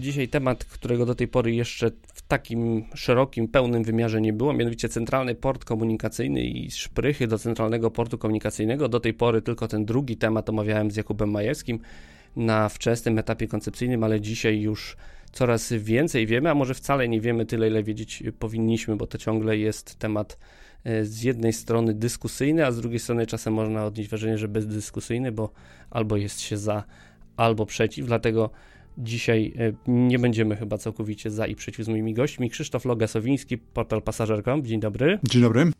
Dzisiaj temat, którego do tej pory jeszcze takim szerokim, pełnym wymiarze nie było, mianowicie Centralny Port Komunikacyjny i szprychy do Centralnego Portu Komunikacyjnego. Do tej pory tylko ten drugi temat omawiałem z Jakubem Majewskim na wczesnym etapie koncepcyjnym, ale dzisiaj już coraz więcej wiemy, a może wcale nie wiemy tyle, ile wiedzieć powinniśmy, bo to ciągle jest temat e, z jednej strony dyskusyjny, a z drugiej strony czasem można odnieść wrażenie, że bezdyskusyjny, bo albo jest się za, albo przeciw, dlatego Dzisiaj e, nie będziemy chyba całkowicie za i przeciw z moimi gośćmi. Krzysztof Logasowiński, portal pasażer.com. Dzień dobry. Dzień dobry.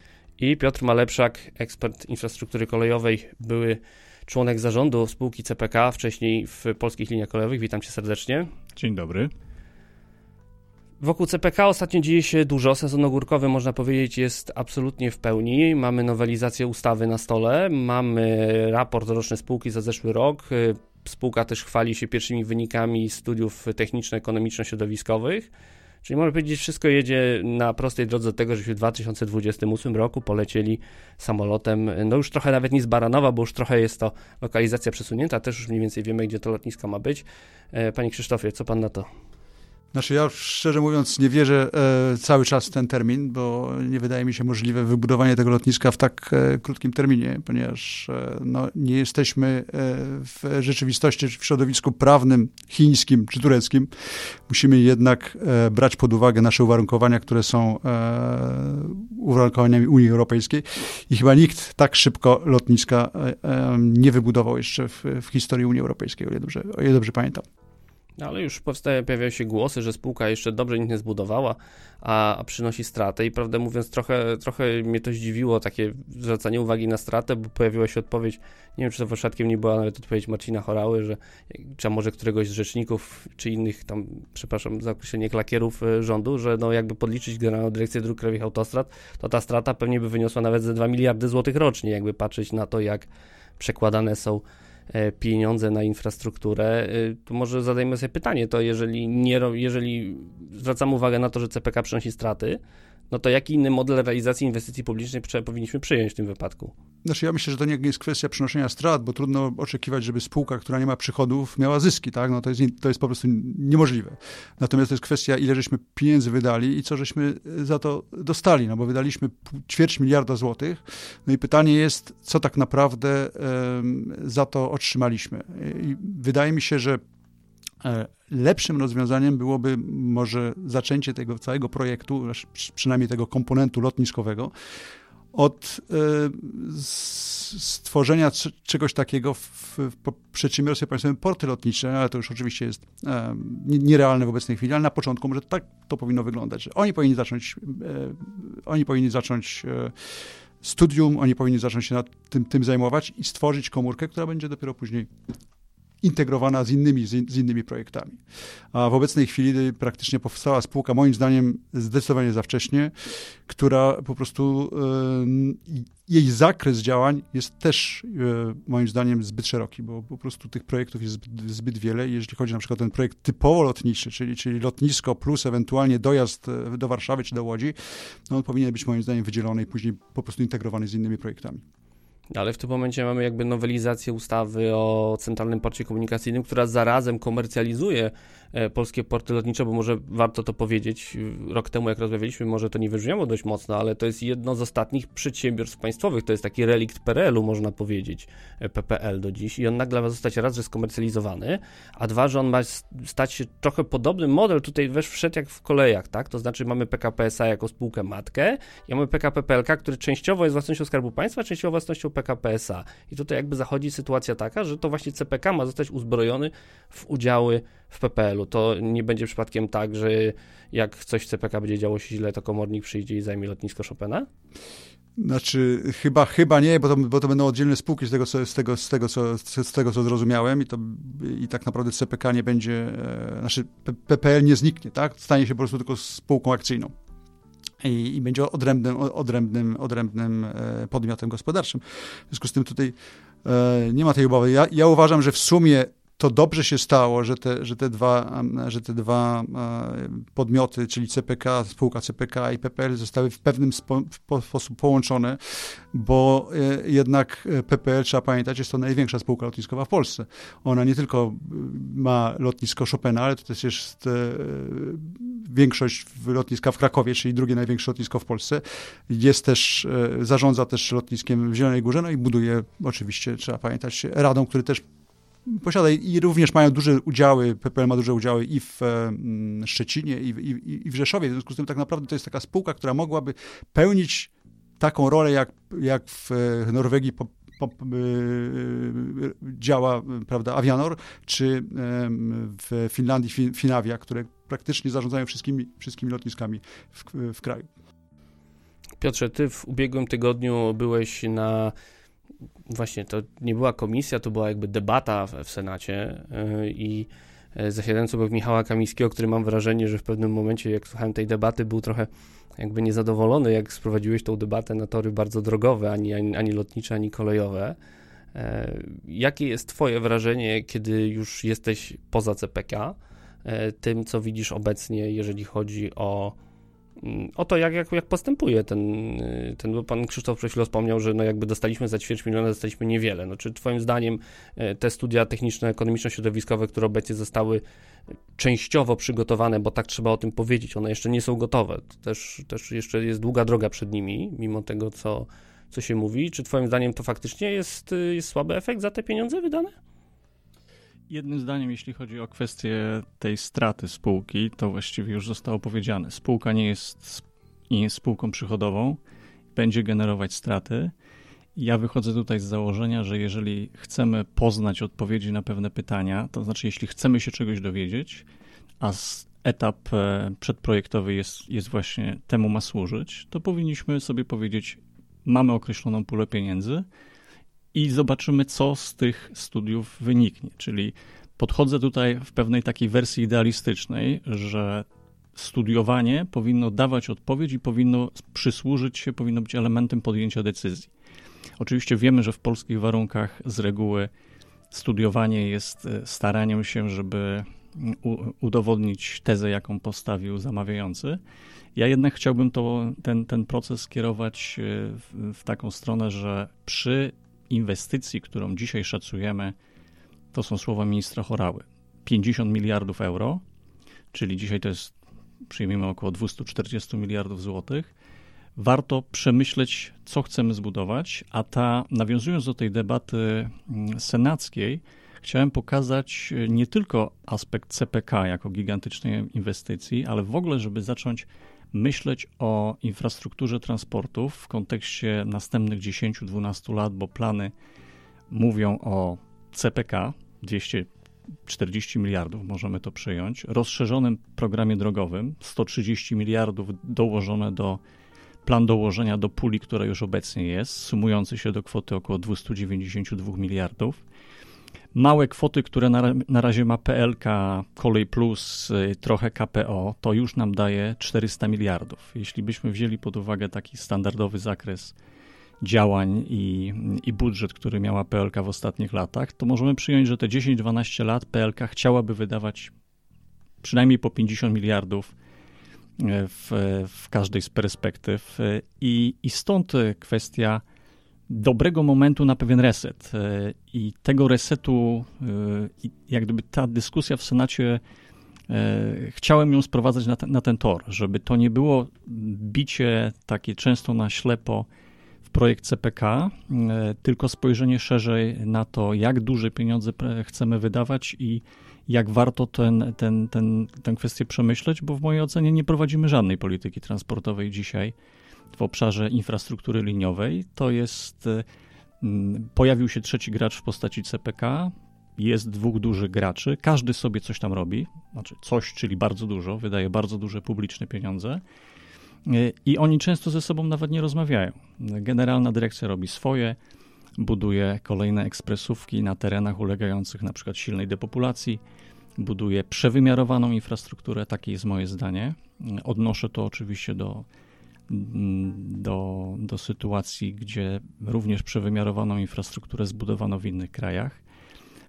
I Piotr Malepszak, ekspert infrastruktury kolejowej, były członek zarządu spółki CPK, wcześniej w Polskich Liniach Kolejowych. Witam cię serdecznie. Dzień dobry. Wokół CPK ostatnio dzieje się dużo. Sezon ogórkowy, można powiedzieć, jest absolutnie w pełni. Mamy nowelizację ustawy na stole, mamy raport roczny spółki za zeszły rok. Spółka też chwali się pierwszymi wynikami studiów techniczno-ekonomiczno-środowiskowych. Czyli można powiedzieć, wszystko jedzie na prostej drodze do tego, żeśmy w 2028 roku polecieli samolotem, no już trochę nawet nie z Baranowa, bo już trochę jest to lokalizacja przesunięta, też już mniej więcej wiemy, gdzie to lotnisko ma być. E, panie Krzysztofie, co pan na to? Znaczy ja szczerze mówiąc nie wierzę e, cały czas w ten termin, bo nie wydaje mi się możliwe wybudowanie tego lotniska w tak e, krótkim terminie, ponieważ e, no, nie jesteśmy e, w rzeczywistości, w środowisku prawnym chińskim czy tureckim. Musimy jednak e, brać pod uwagę nasze uwarunkowania, które są e, uwarunkowaniami Unii Europejskiej i chyba nikt tak szybko lotniska nie wybudował jeszcze w, w historii Unii Europejskiej, o ile dobrze, o ile dobrze pamiętam. No, ale już powstaje, pojawiają się głosy, że spółka jeszcze dobrze nic nie zbudowała, a, a, przynosi stratę. I prawdę mówiąc trochę, trochę mnie to zdziwiło, takie zwracanie uwagi na stratę, bo pojawiła się odpowiedź, nie wiem czy to przypadkiem nie była nawet odpowiedź Marcina Chorały, że czy może któregoś z rzeczników, czy innych tam, przepraszam za określenie klakierów e, rządu, że no jakby podliczyć Generalną Dyrekcję Dróg Krajowych Autostrad, to ta strata pewnie by wyniosła nawet ze 2 miliardy złotych rocznie, jakby patrzeć na to, jak przekładane są pieniądze na infrastrukturę, e, to może zadajmy sobie pytanie, to jeżeli, nie, jeżeli zwracamy uwagę na to, że CPK przynosi straty, no to jaki inny model realizacji inwestycji publicznej powinniśmy przyjąć w tym wypadku? Znaczy ja myślę, że to nie jest kwestia przynoszenia strat, bo trudno oczekiwać, żeby spółka, która nie ma przychodów, miała zyski, tak? No to jest, to jest po prostu niemożliwe. Natomiast to jest kwestia, ile żeśmy pieniędzy wydali i co żeśmy za to dostali, no bo wydaliśmy ćwierć miliarda złotych, no i pytanie jest, co tak naprawdę um, za to otrzymaliśmy. I wydaje mi się, że lepszym rozwiązaniem byłoby może zaczęcie tego całego projektu, przynajmniej tego komponentu lotniskowego, od e, stworzenia czegoś takiego w, przedsiębiorstwie państwowym porty lotnicze, ale to już oczywiście jest e, nierealne w obecnej chwili, ale na początku może tak to powinno wyglądać. Oni powinni zacząć, oni powinni zacząć studium, oni powinni zacząć się nad tym, tym zajmować i stworzyć komórkę, która będzie dopiero później integrowana z innymi, z, innymi projektami. A w obecnej chwili praktycznie powstała spółka, moim zdaniem zdecydowanie za wcześnie, która po prostu e, jej zakres działań jest też e, moim zdaniem zbyt szeroki, bo po prostu tych projektów jest zbyt, zbyt wiele. Jeżeli chodzi na przykład o ten projekt typowo lotniczy, czyli, czyli lotnisko plus ewentualnie dojazd e, do Warszawy czy do Łodzi, no on powinien być moim zdaniem wydzielony i później po prostu integrowany z innymi projektami. Ale w tym momencie mamy jakby nowelizację ustawy o Centralnym Porcie Komunikacyjnym, która zarazem komercjalizuje polskie porty lotnicze, bo może warto to powiedzieć, rok temu jak rozmawialiśmy, może to nie wybrzmiało dość mocno, ale to jest jedno z ostatnich przedsiębiorstw państwowych, to jest taki relikt PRL-u, można powiedzieć, e, PPL do dziś. I on nagle ma zostać raz, że skomercjalizowany, a dwa, że on ma stać się trochę podobny model, tutaj wesz wszedł jak w kolejach, tak, to znaczy mamy PKP SA jako spółkę matkę i mamy PKP PLK, który częściowo jest własnością Skarbu Państwa, częściowo własnością PKP SA i tutaj jakby zachodzi sytuacja taka, że to właśnie CPK ma zostać uzbrojony w udziały w PPL-u. To nie będzie przypadkiem tak, że jak coś w CPK będzie działo się źle, to komornik przyjdzie i zajmie lotnisko Chopina? Znaczy, chyba, chyba nie, bo to, bo to będą oddzielne spółki z tego, co, z tego, z tego, co, z tego, co zrozumiałem i, to, i tak naprawdę CPK nie będzie, e, znaczy PPL nie zniknie, tak? Stanie się po prostu tylko spółką akcyjną. i, i będzie odrębnym, odrębnym, odrębnym e, podmiotem gospodarczym. W związku z tym tutaj e, nie ma tej obawy. Ja, ja uważam, że w sumie to dobrze się stało, że te, że te dwa, że te dwa e, podmioty, czyli CPK, spółka CPK i PPL zostały w pewnym spo, w sposób połączone, bo e, jednak PPL, trzeba pamiętać, jest to największa spółka lotniskowa w Polsce. Ona nie tylko ma lotnisko Chopina, ale to też jest e, większość lotniska w Krakowie, czyli drugie największe lotnisko w Polsce. Jest też, zarządza też lotniskiem w Zielonej Górze, no i buduje oczywiście, trzeba pamiętać, radą, który też posiada i również mają duże udziały, PPL ma duże udziały i w mm, Szczecinie, i w, i, i w Rzeszowie. W związku z tym tak naprawdę to jest taka spółka, która mogłaby pełnić taką rolę, jak, jak w Norwegii po, po, y, działa prawda, Avianor, czy w Finlandii Finavia, które praktycznie zarządzają wszystkimi, wszystkimi lotniskami w, w kraju. Piotrze, ty w ubiegłym tygodniu byłeś na właśnie to nie była komisja, to była jakby debata w, w Senacie yy, i e, zasiadający obok Michała Kamińskiego, który mam wrażenie, że w pewnym momencie, jak słuchałem tej debaty, był trochę jakby niezadowolony, jak sprowadziłeś tą debatę na tory bardzo drogowe, ani, ani, ani lotnicze, ani kolejowe. E, jakie jest Twoje wrażenie, kiedy już jesteś poza CPK, e, tym, co widzisz obecnie, jeżeli chodzi o o to, jak, jak, jak postępuje ten, y, ten, bo pan Krzysztof przed chwilą wspomniał, że no jakby dostaliśmy za ćwierć miliona, dostaliśmy niewiele. No, czy twoim zdaniem y, te studia techniczno-ekonomiczno-środowiskowe, które obecnie zostały częściowo przygotowane, bo tak trzeba o tym powiedzieć, one jeszcze nie są gotowe, to też, też jeszcze jest długa droga przed nimi, mimo tego, co, co się mówi. Czy twoim zdaniem to faktycznie jest, y, jest słaby efekt za te pieniądze wydane? Jednym zdaniem, jeśli chodzi o kwestię tej straty spółki, to właściwie już zostało powiedziane. Spółka nie jest, nie jest spółką przychodową, będzie generować straty. Ja wychodzę tutaj z założenia, że jeżeli chcemy poznać odpowiedzi na pewne pytania, to znaczy, jeśli chcemy się czegoś dowiedzieć, a etap e, przedprojektowy jest, jest właśnie temu ma służyć, to powinniśmy sobie powiedzieć, mamy określoną pulę pieniędzy, i zobaczymy, co z tych studiów wyniknie. Czyli podchodzę tutaj w pewnej takiej wersji idealistycznej, że studiowanie powinno dawać odpowiedź i powinno przysłużyć się, powinno być elementem podjęcia decyzji. Oczywiście wiemy, że w polskich warunkach z reguły studiowanie jest e, staraniem się, żeby udowodnić tezę, jaką postawił zamawiający. Ja jednak chciałbym to, ten, ten proces skierować e, w, w taką stronę, że przy inwestycji, którą dzisiaj szacujemy, to są słowa ministra Chorały, 50 miliardów euro, czyli dzisiaj to jest, przyjmijmy, około 240 miliardów złotych, warto przemyśleć, co chcemy zbudować, a ta, nawiązując do tej debaty mm, senackiej, chciałem pokazać e, nie tylko aspekt CPK jako gigantycznej inwestycji, ale w ogóle, żeby zacząć myśleć o infrastrukturze transportów w kontekście następnych 10-12 lat, bo plany mówią o CPK 240 miliardów, możemy to przyjąć, rozszerzonym programie drogowym 130 miliardów dołożone do plan dołożenia do puli, która już obecnie jest, sumujący się do kwoty około 292 miliardów małe kwoty, które na, na razie ma PLK, Kolej Plus, y, trochę KPO, to już nam daje 400 miliardów. Jeśli byśmy wzięli pod uwagę taki standardowy zakres działań i, i budżet, który miała PLK w ostatnich latach, to możemy przyjąć, że te 10-12 lat PLK chciałaby wydawać przynajmniej po 50 miliardów y, w, w każdej z perspektyw. Y, I, I stąd kwestia dobrego momentu na pewien reset. E, I tego resetu, e, jak gdyby ta dyskusja w Senacie, e, chciałem ją sprowadzać na ten, na ten tor, żeby to nie było bicie takie często na ślepo w projekt CPK, tylko spojrzenie szerzej na to, jak duże pieniądze chcemy wydawać i jak warto ten, ten, ten, tę kwestię przemyśleć, bo w mojej ocenie nie prowadzimy żadnej polityki transportowej dzisiaj w obszarze infrastruktury liniowej. To jest, y, mm, pojawił się trzeci gracz w postaci CPK, jest dwóch dużych graczy, każdy sobie coś tam robi, znaczy coś, czyli bardzo dużo, wydaje bardzo duże publiczne pieniądze y, i oni często ze sobą nawet nie rozmawiają. Generalna dyrekcja robi swoje, buduje kolejne ekspresówki na terenach ulegających na przykład silnej depopulacji, buduje przewymiarowaną infrastrukturę, takie jest moje zdanie. Odnoszę to oczywiście do do, do sytuacji, gdzie również przewymiarowaną infrastrukturę zbudowano w innych krajach.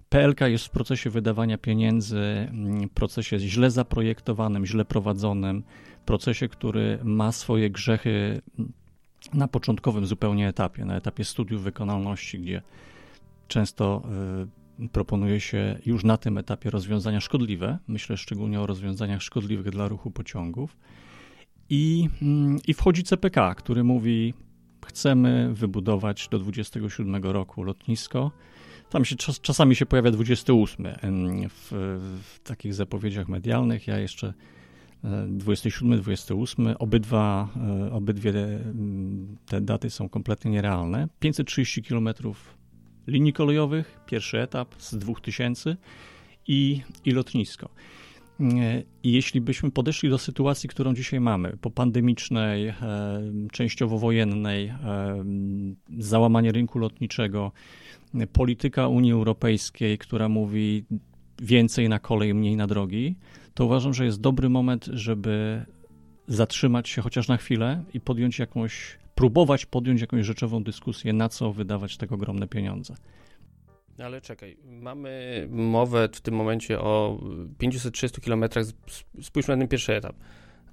PLK jest w procesie wydawania pieniędzy, mm, procesie źle zaprojektowanym, źle prowadzonym, procesie, który ma swoje grzechy na początkowym zupełnie etapie, na etapie studiów wykonalności, gdzie często y, proponuje się już na tym etapie rozwiązania szkodliwe. Myślę szczególnie o rozwiązaniach szkodliwych dla ruchu pociągów. I, mm, i wchodzi CPK, który mówi: Chcemy wybudować do 27 roku lotnisko. Tam się czas, czasami się pojawia 28 w, w takich zapowiedziach medialnych. Ja jeszcze 27, 28, obydwa, e, obydwie te daty są kompletnie nierealne. 530 km linii kolejowych, pierwszy etap z 2000 i, i lotnisko. E, I jeśli byśmy podeszli do sytuacji, którą dzisiaj mamy, po pandemicznej, e, częściowo wojennej, załamanie rynku lotniczego, polityka Unii Europejskiej, która mówi więcej na kolej, mniej na drogi, to uważam, że jest dobry moment, żeby zatrzymać się chociaż na chwilę i podjąć jakąś, próbować podjąć jakąś rzeczową dyskusję, na co wydawać tak ogromne pieniądze. Ale czekaj, mamy mowę w tym momencie o 530 km. Spójrzmy na ten pierwszy etap.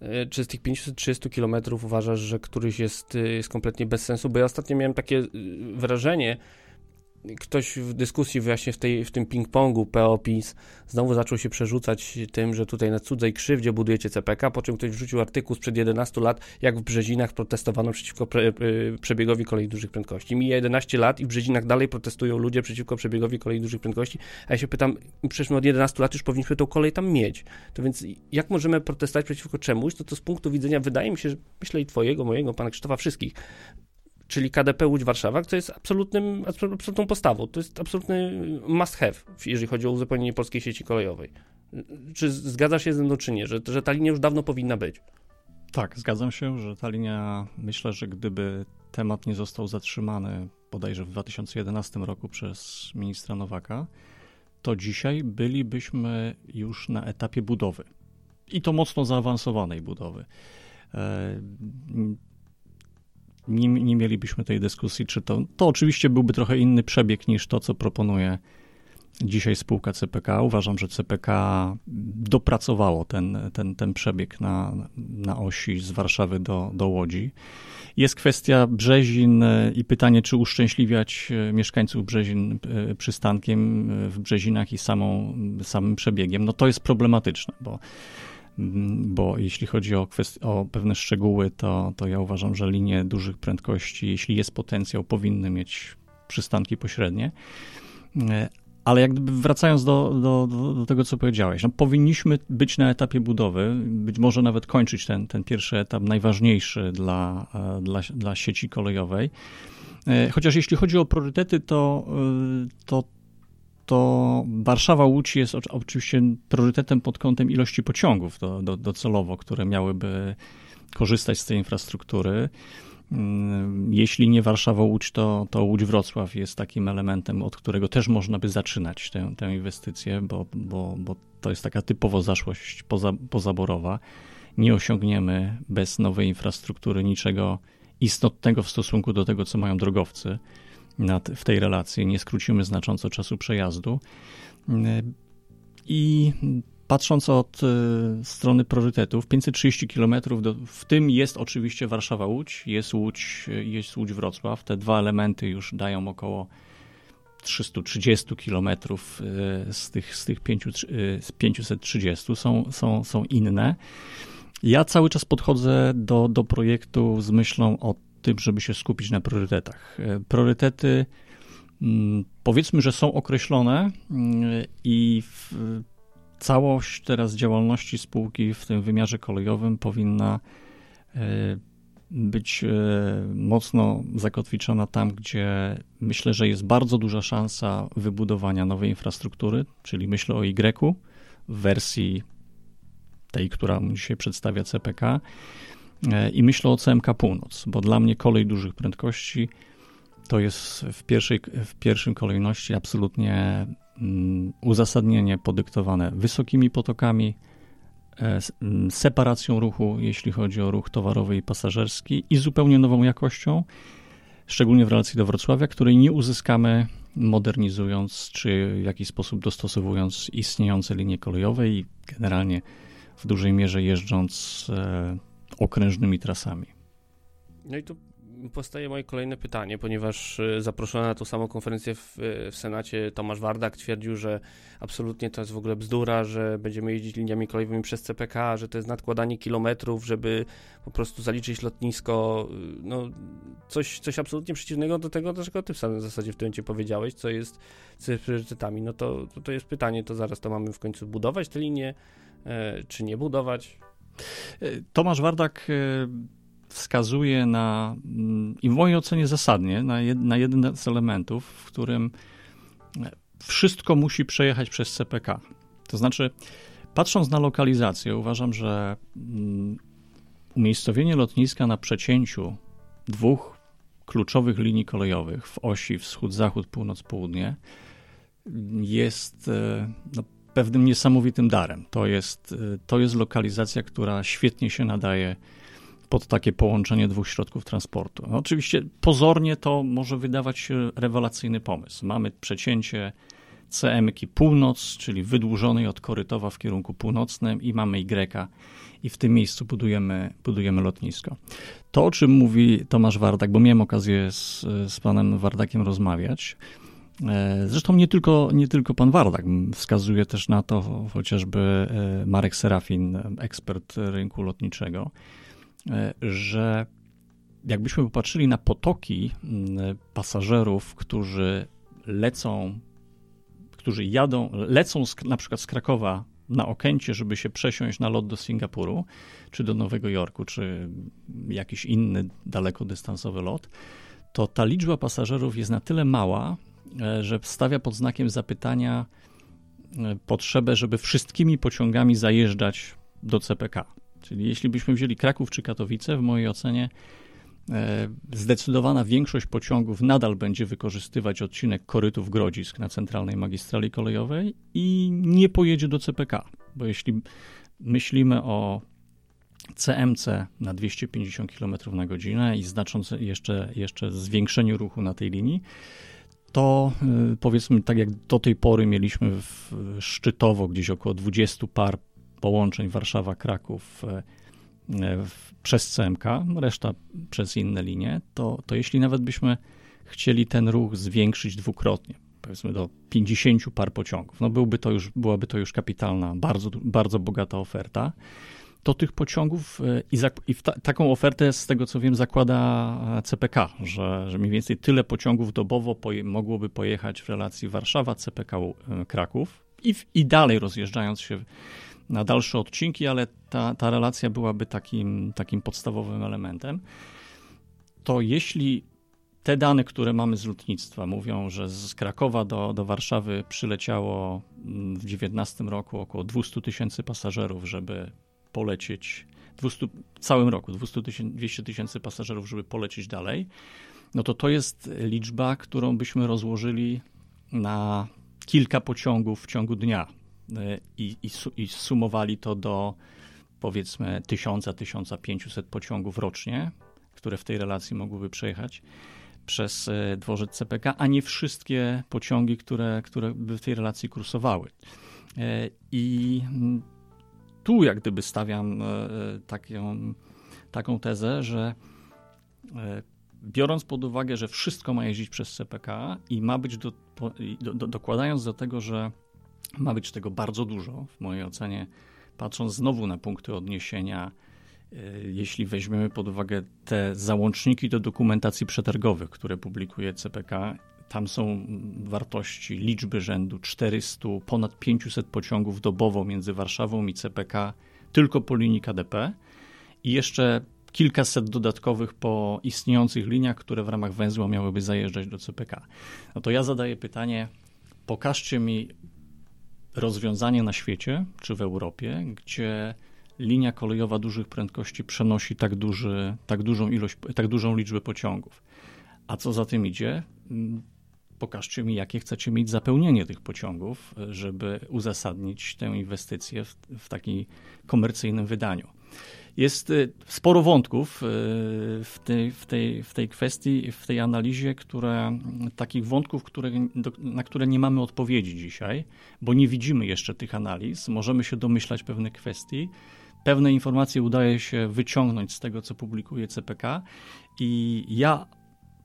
E, czy z tych 530 km uważasz, że któryś jest, jest kompletnie bez sensu? Bo ja ostatnio miałem takie e, wrażenie, ktoś w dyskusji właśnie w, tej, w tym ping-pongu PO-PiS znowu zaczął się przerzucać tym, że tutaj na cudzej krzywdzie budujecie CPK, po czym ktoś wrzucił artykuł sprzed 11 lat, jak w Brzezinach protestowano przeciwko pre, przebiegowi kolei dużych prędkości. Mija 11 lat i w Brzezinach dalej protestują ludzie przeciwko przebiegowi kolei dużych prędkości, a ja się pytam, przecież my od 11 lat już powinniśmy tą kolej tam mieć. To więc jak możemy protestować przeciwko czemuś, to to z punktu widzenia, wydaje mi się, że myślę i twojego, mojego, pana Krzysztofa, wszystkich, czyli KDP Łódź Warszawa, to jest absolutnym, absolutną postawą. To jest absolutny must have, jeżeli chodzi o uzupełnienie polskiej sieci kolejowej. Czy zgadza się ze mną, czy nie, że, że ta linia już dawno powinna być? Tak, zgadzam się, że ta linia, myślę, że gdyby temat nie został zatrzymany bodajże w 2011 roku przez ministra Nowaka, to dzisiaj bylibyśmy już na etapie budowy. I to mocno zaawansowanej budowy. E, nie, nie mielibyśmy tej dyskusji, czy to. To oczywiście byłby trochę inny przebieg niż to, co proponuje dzisiaj spółka CPK. Uważam, że CPK dopracowało ten, ten, ten przebieg na, na osi z Warszawy do, do Łodzi. Jest kwestia Brzezin i pytanie, czy uszczęśliwiać e, mieszkańców Brzezin e, przystankiem w Brzezinach i samą, samym przebiegiem. No to jest problematyczne, bo bo jeśli chodzi o, kwest- o pewne szczegóły, to, to ja uważam, że linie dużych prędkości, jeśli jest potencjał, powinny mieć przystanki pośrednie. E, ale jak gdyby wracając do, do, do, tego, co powiedziałeś, no powinniśmy być na etapie budowy, być może nawet kończyć ten, ten pierwszy etap, najważniejszy dla, e, dla, dla sieci kolejowej. E, chociaż jeśli chodzi o priorytety, to, to to Warszawa-Łódź jest oczywiście priorytetem pod kątem ilości pociągów do, do, docelowo, które miałyby korzystać z tej infrastruktury. Mm, jeśli nie Warszawa-Łódź, to, to Łódź-Wrocław jest takim elementem, od którego też można by zaczynać tę, tę inwestycję, bo, bo, bo to jest taka typowo zaszłość poza, pozaborowa. Nie osiągniemy bez nowej infrastruktury niczego istotnego w stosunku do tego, co mają drogowcy nad, w tej relacji, nie skrócimy znacząco czasu przejazdu. I patrząc od y, strony priorytetów, 530 km, do, w tym jest oczywiście Warszawa-Łódź, jest Łódź, jest Łódź-Wrocław. Te dwa elementy już dają około 330 km y, z tych, z tych 5, y, z 530 są, są, są inne. Ja cały czas podchodzę do, do projektu z myślą o tym, żeby się skupić na priorytetach. E, priorytety mm, powiedzmy, że są określone mm, i całość teraz działalności spółki w tym wymiarze kolejowym powinna e, być e, mocno zakotwiczona tam, gdzie myślę, że jest bardzo duża szansa wybudowania nowej infrastruktury, czyli myślę o Y w wersji tej, która dzisiaj przedstawia CPK i myślę o CMK Północ, bo dla mnie kolej dużych prędkości to jest w pierwszej, w pierwszym kolejności absolutnie mm, uzasadnienie podyktowane wysokimi potokami, e, separacją ruchu, jeśli chodzi o ruch towarowy i pasażerski, i zupełnie nową jakością, szczególnie w relacji do Wrocławia, której nie uzyskamy modernizując czy w jakiś sposób dostosowując istniejące linie kolejowe i generalnie w dużej mierze jeżdżąc e, okrężnymi trasami. No i tu powstaje moje kolejne pytanie, ponieważ e, zaproszony na tą samą konferencję w, w, Senacie Tomasz Wardak twierdził, że absolutnie to jest w ogóle bzdura, że będziemy jeździć liniami kolejowymi przez CPK, że to jest nadkładanie kilometrów, żeby po prostu zaliczyć lotnisko. No, coś, coś absolutnie przeciwnego do tego, czego ty w zasadzie w tym momencie powiedziałeś, co jest, jest priorytetami. No to, to, to jest pytanie, to zaraz to mamy w końcu budować te linie, e, czy nie budować? E, Tomasz Wardak wskazuje na, mm, i w mojej ocenie zasadnie, na, jed, na jeden z elementów, w którym wszystko musi przejechać przez CPK. To znaczy, patrząc na lokalizację, uważam, że mm, umiejscowienie lotniska na przecięciu dwóch kluczowych linii kolejowych w osi wschód-zachód, północ-południe jest e, no, pewnym niesamowitym darem. To jest, e, to jest lokalizacja, która świetnie się nadaje pod takie połączenie dwóch środków transportu. No, oczywiście pozornie to może wydawać się rewelacyjny pomysł. Mamy przecięcie CM-ki północ, czyli wydłużonej od Korytowa w kierunku północnym i mamy Y i w tym miejscu budujemy, budujemy lotnisko. To, o czym mówi Tomasz Wardak, bo miałem okazję z, z panem Wardakiem rozmawiać, Zresztą nie tylko, nie tylko pan Wardak, wskazuje też na to chociażby e, Marek Serafin, ekspert rynku lotniczego. E, że jakbyśmy popatrzyli na potoki pasażerów, którzy lecą, którzy jadą, lecą z, na przykład z Krakowa na Okęcie, żeby się przesiąść na lot do Singapuru, czy do Nowego Jorku, czy jakiś inny dalekodystansowy lot, to ta liczba pasażerów jest na tyle mała, e, że stawia pod znakiem zapytania e, potrzebę, żeby wszystkimi pociągami zajeżdżać do CPK. Czyli jeśli byśmy wzięli Kraków czy Katowice, w mojej ocenie e, zdecydowana większość pociągów nadal będzie wykorzystywać odcinek Korytów-Grodzisk na centralnej magistrali kolejowej i nie pojedzie do CPK, bo jeśli myślimy o CMC na 250 km na godzinę i znaczące jeszcze, jeszcze zwiększeniu ruchu na tej linii, to e, powiedzmy tak jak do tej pory mieliśmy szczytowo gdzieś około 20 par połączeń Warszawa-Kraków e, e, przez CMK, reszta przez inne linie, to, to jeśli nawet byśmy chcieli ten ruch zwiększyć dwukrotnie, powiedzmy do 50 par pociągów, no byłby to już, byłaby to już kapitalna, bardzo, bardzo bogata oferta, to tych pociągów e, i, i ta, taką ofertę z tego co wiem zakłada CPK, że, że mniej więcej tyle pociągów dobowo poje, mogłoby pojechać w relacji Warszawa-CPK Kraków i, i dalej rozjeżdżając się na dalsze odcinki, ale ta, ta relacja byłaby takim, takim podstawowym elementem. To jeśli te dane, które mamy z lotnictwa, mówią, że z Krakowa do, do Warszawy przyleciało mm, w 2019 roku około 200 tysięcy pasażerów, żeby polecieć, 200, w całym roku 200 tysięcy pasażerów, żeby polecieć dalej, no to to jest liczba, którą byśmy rozłożyli na kilka pociągów w ciągu dnia. E, i, i, i sumowali to do powiedzmy 1000-1500 pociągów rocznie, które w tej relacji mogłyby przejechać przez e, dworzec CPK, a nie wszystkie pociągi, które, które by w tej relacji kursowały. E, I tu jak gdyby stawiam taką, taką tezę, że biorąc pod uwagę, że wszystko ma jeździć przez CPK i ma być, do, do, do, dokładając do tego, że ma być tego bardzo dużo, w mojej ocenie, patrząc znowu na punkty odniesienia. E, jeśli weźmiemy pod uwagę te załączniki do dokumentacji przetargowych, które publikuje CPK, tam są wartości liczby rzędu 400, ponad 500 pociągów dobowo między Warszawą i CPK tylko po linii KDP i jeszcze kilkaset dodatkowych po istniejących liniach, które w ramach węzła miałyby zajeżdżać do CPK. No to ja zadaję pytanie, pokażcie mi rozwiązanie na świecie czy w Europie, gdzie linia kolejowa dużych prędkości przenosi tak, duży, tak, dużą ilość, tak dużą liczbę pociągów. A co za tym idzie? Pokażcie mi, jakie chcecie mieć zapełnienie tych pociągów, żeby uzasadnić tę inwestycję w, w takim komercyjnym wydaniu. Jest y, sporo wątków y, w tej, w tej, w tej kwestii, w tej analizie, które, takich wątków, które, na które nie mamy odpowiedzi dzisiaj, bo nie widzimy jeszcze tych analiz. Możemy się domyślać pewnych kwestii. Pewne informacje udaje się wyciągnąć z tego, co publikuje CPK, i ja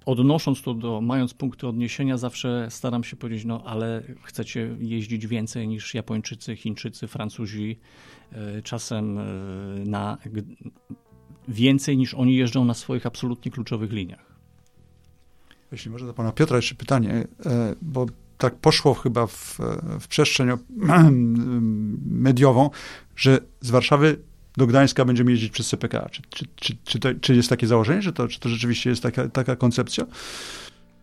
odnosząc to do, mając punkty odniesienia, zawsze staram się powiedzieć, no ale chcecie jeździć więcej niż Japończycy, Chińczycy, Francuzi, e, czasem e, na więcej niż oni jeżdżą na swoich absolutnie kluczowych liniach. Jeśli może do pana Piotra jeszcze pytanie, e, bo tak poszło chyba w, w przestrzeń mediową, że z Warszawy do Gdańska będziemy jeździć przez CPK. Czy, czy, czy, czy, to, czy jest takie założenie, że to, czy to rzeczywiście jest taka, taka koncepcja?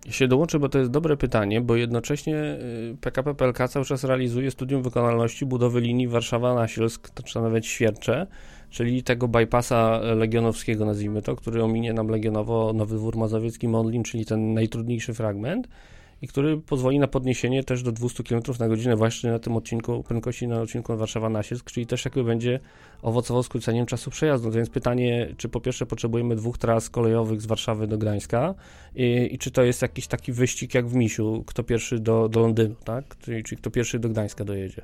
Ja się dołączę, bo to jest dobre pytanie, bo jednocześnie PKP PLK cały czas realizuje studium wykonalności budowy linii Warszawa-Nasielsk, czy nawet Świercze, czyli tego bypassa legionowskiego, nazwijmy to, który ominie nam legionowo Nowy Dwór Mazowiecki, Modlin, czyli ten najtrudniejszy fragment i który pozwoli na podniesienie też do 200 km na godzinę właśnie na tym odcinku prędkości na odcinku Warszawa-Nasielsk, czyli też jakby będzie owocowo skróceniem czasu przejazdu. Więc pytanie, czy po pierwsze potrzebujemy dwóch tras kolejowych z Warszawy do Gdańska i, i czy to jest jakiś taki wyścig jak w Misiu, kto pierwszy do, do Londynu, tak? Czyli, czyli kto pierwszy do Gdańska dojedzie.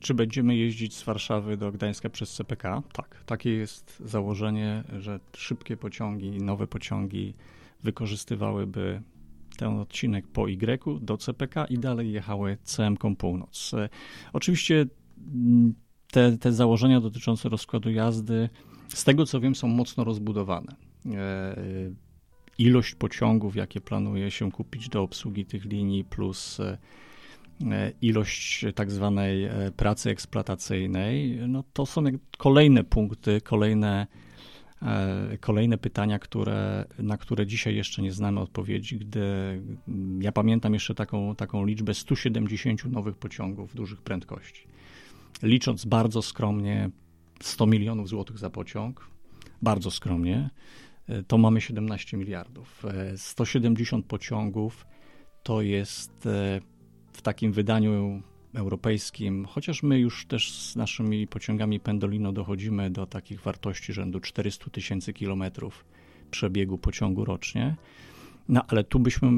Czy będziemy jeździć z Warszawy do Gdańska przez CPK? Tak. Takie jest założenie, że szybkie pociągi, nowe pociągi wykorzystywałyby ten odcinek po Y do CPK i dalej jechały CM Północ. E, oczywiście mm, te, te założenia dotyczące rozkładu jazdy, z tego co wiem, są mocno rozbudowane. E, ilość pociągów, jakie planuje się kupić do obsługi tych linii, plus e, ilość tak zwanej pracy eksploatacyjnej, no to są kolejne punkty, kolejne kolejne pytania, które, na które dzisiaj jeszcze nie znamy odpowiedzi, gdy ja pamiętam jeszcze taką, taką liczbę 170 nowych pociągów dużych prędkości. Licząc bardzo skromnie 100 milionów złotych za pociąg, bardzo skromnie, e, to mamy 17 miliardów. 170 e, pociągów to jest w takim wydaniu europejskim, chociaż my już też z naszymi pociągami Pendolino dochodzimy do takich wartości rzędu 400 tysięcy kilometrów przebiegu pociągu rocznie. No ale tu byśmy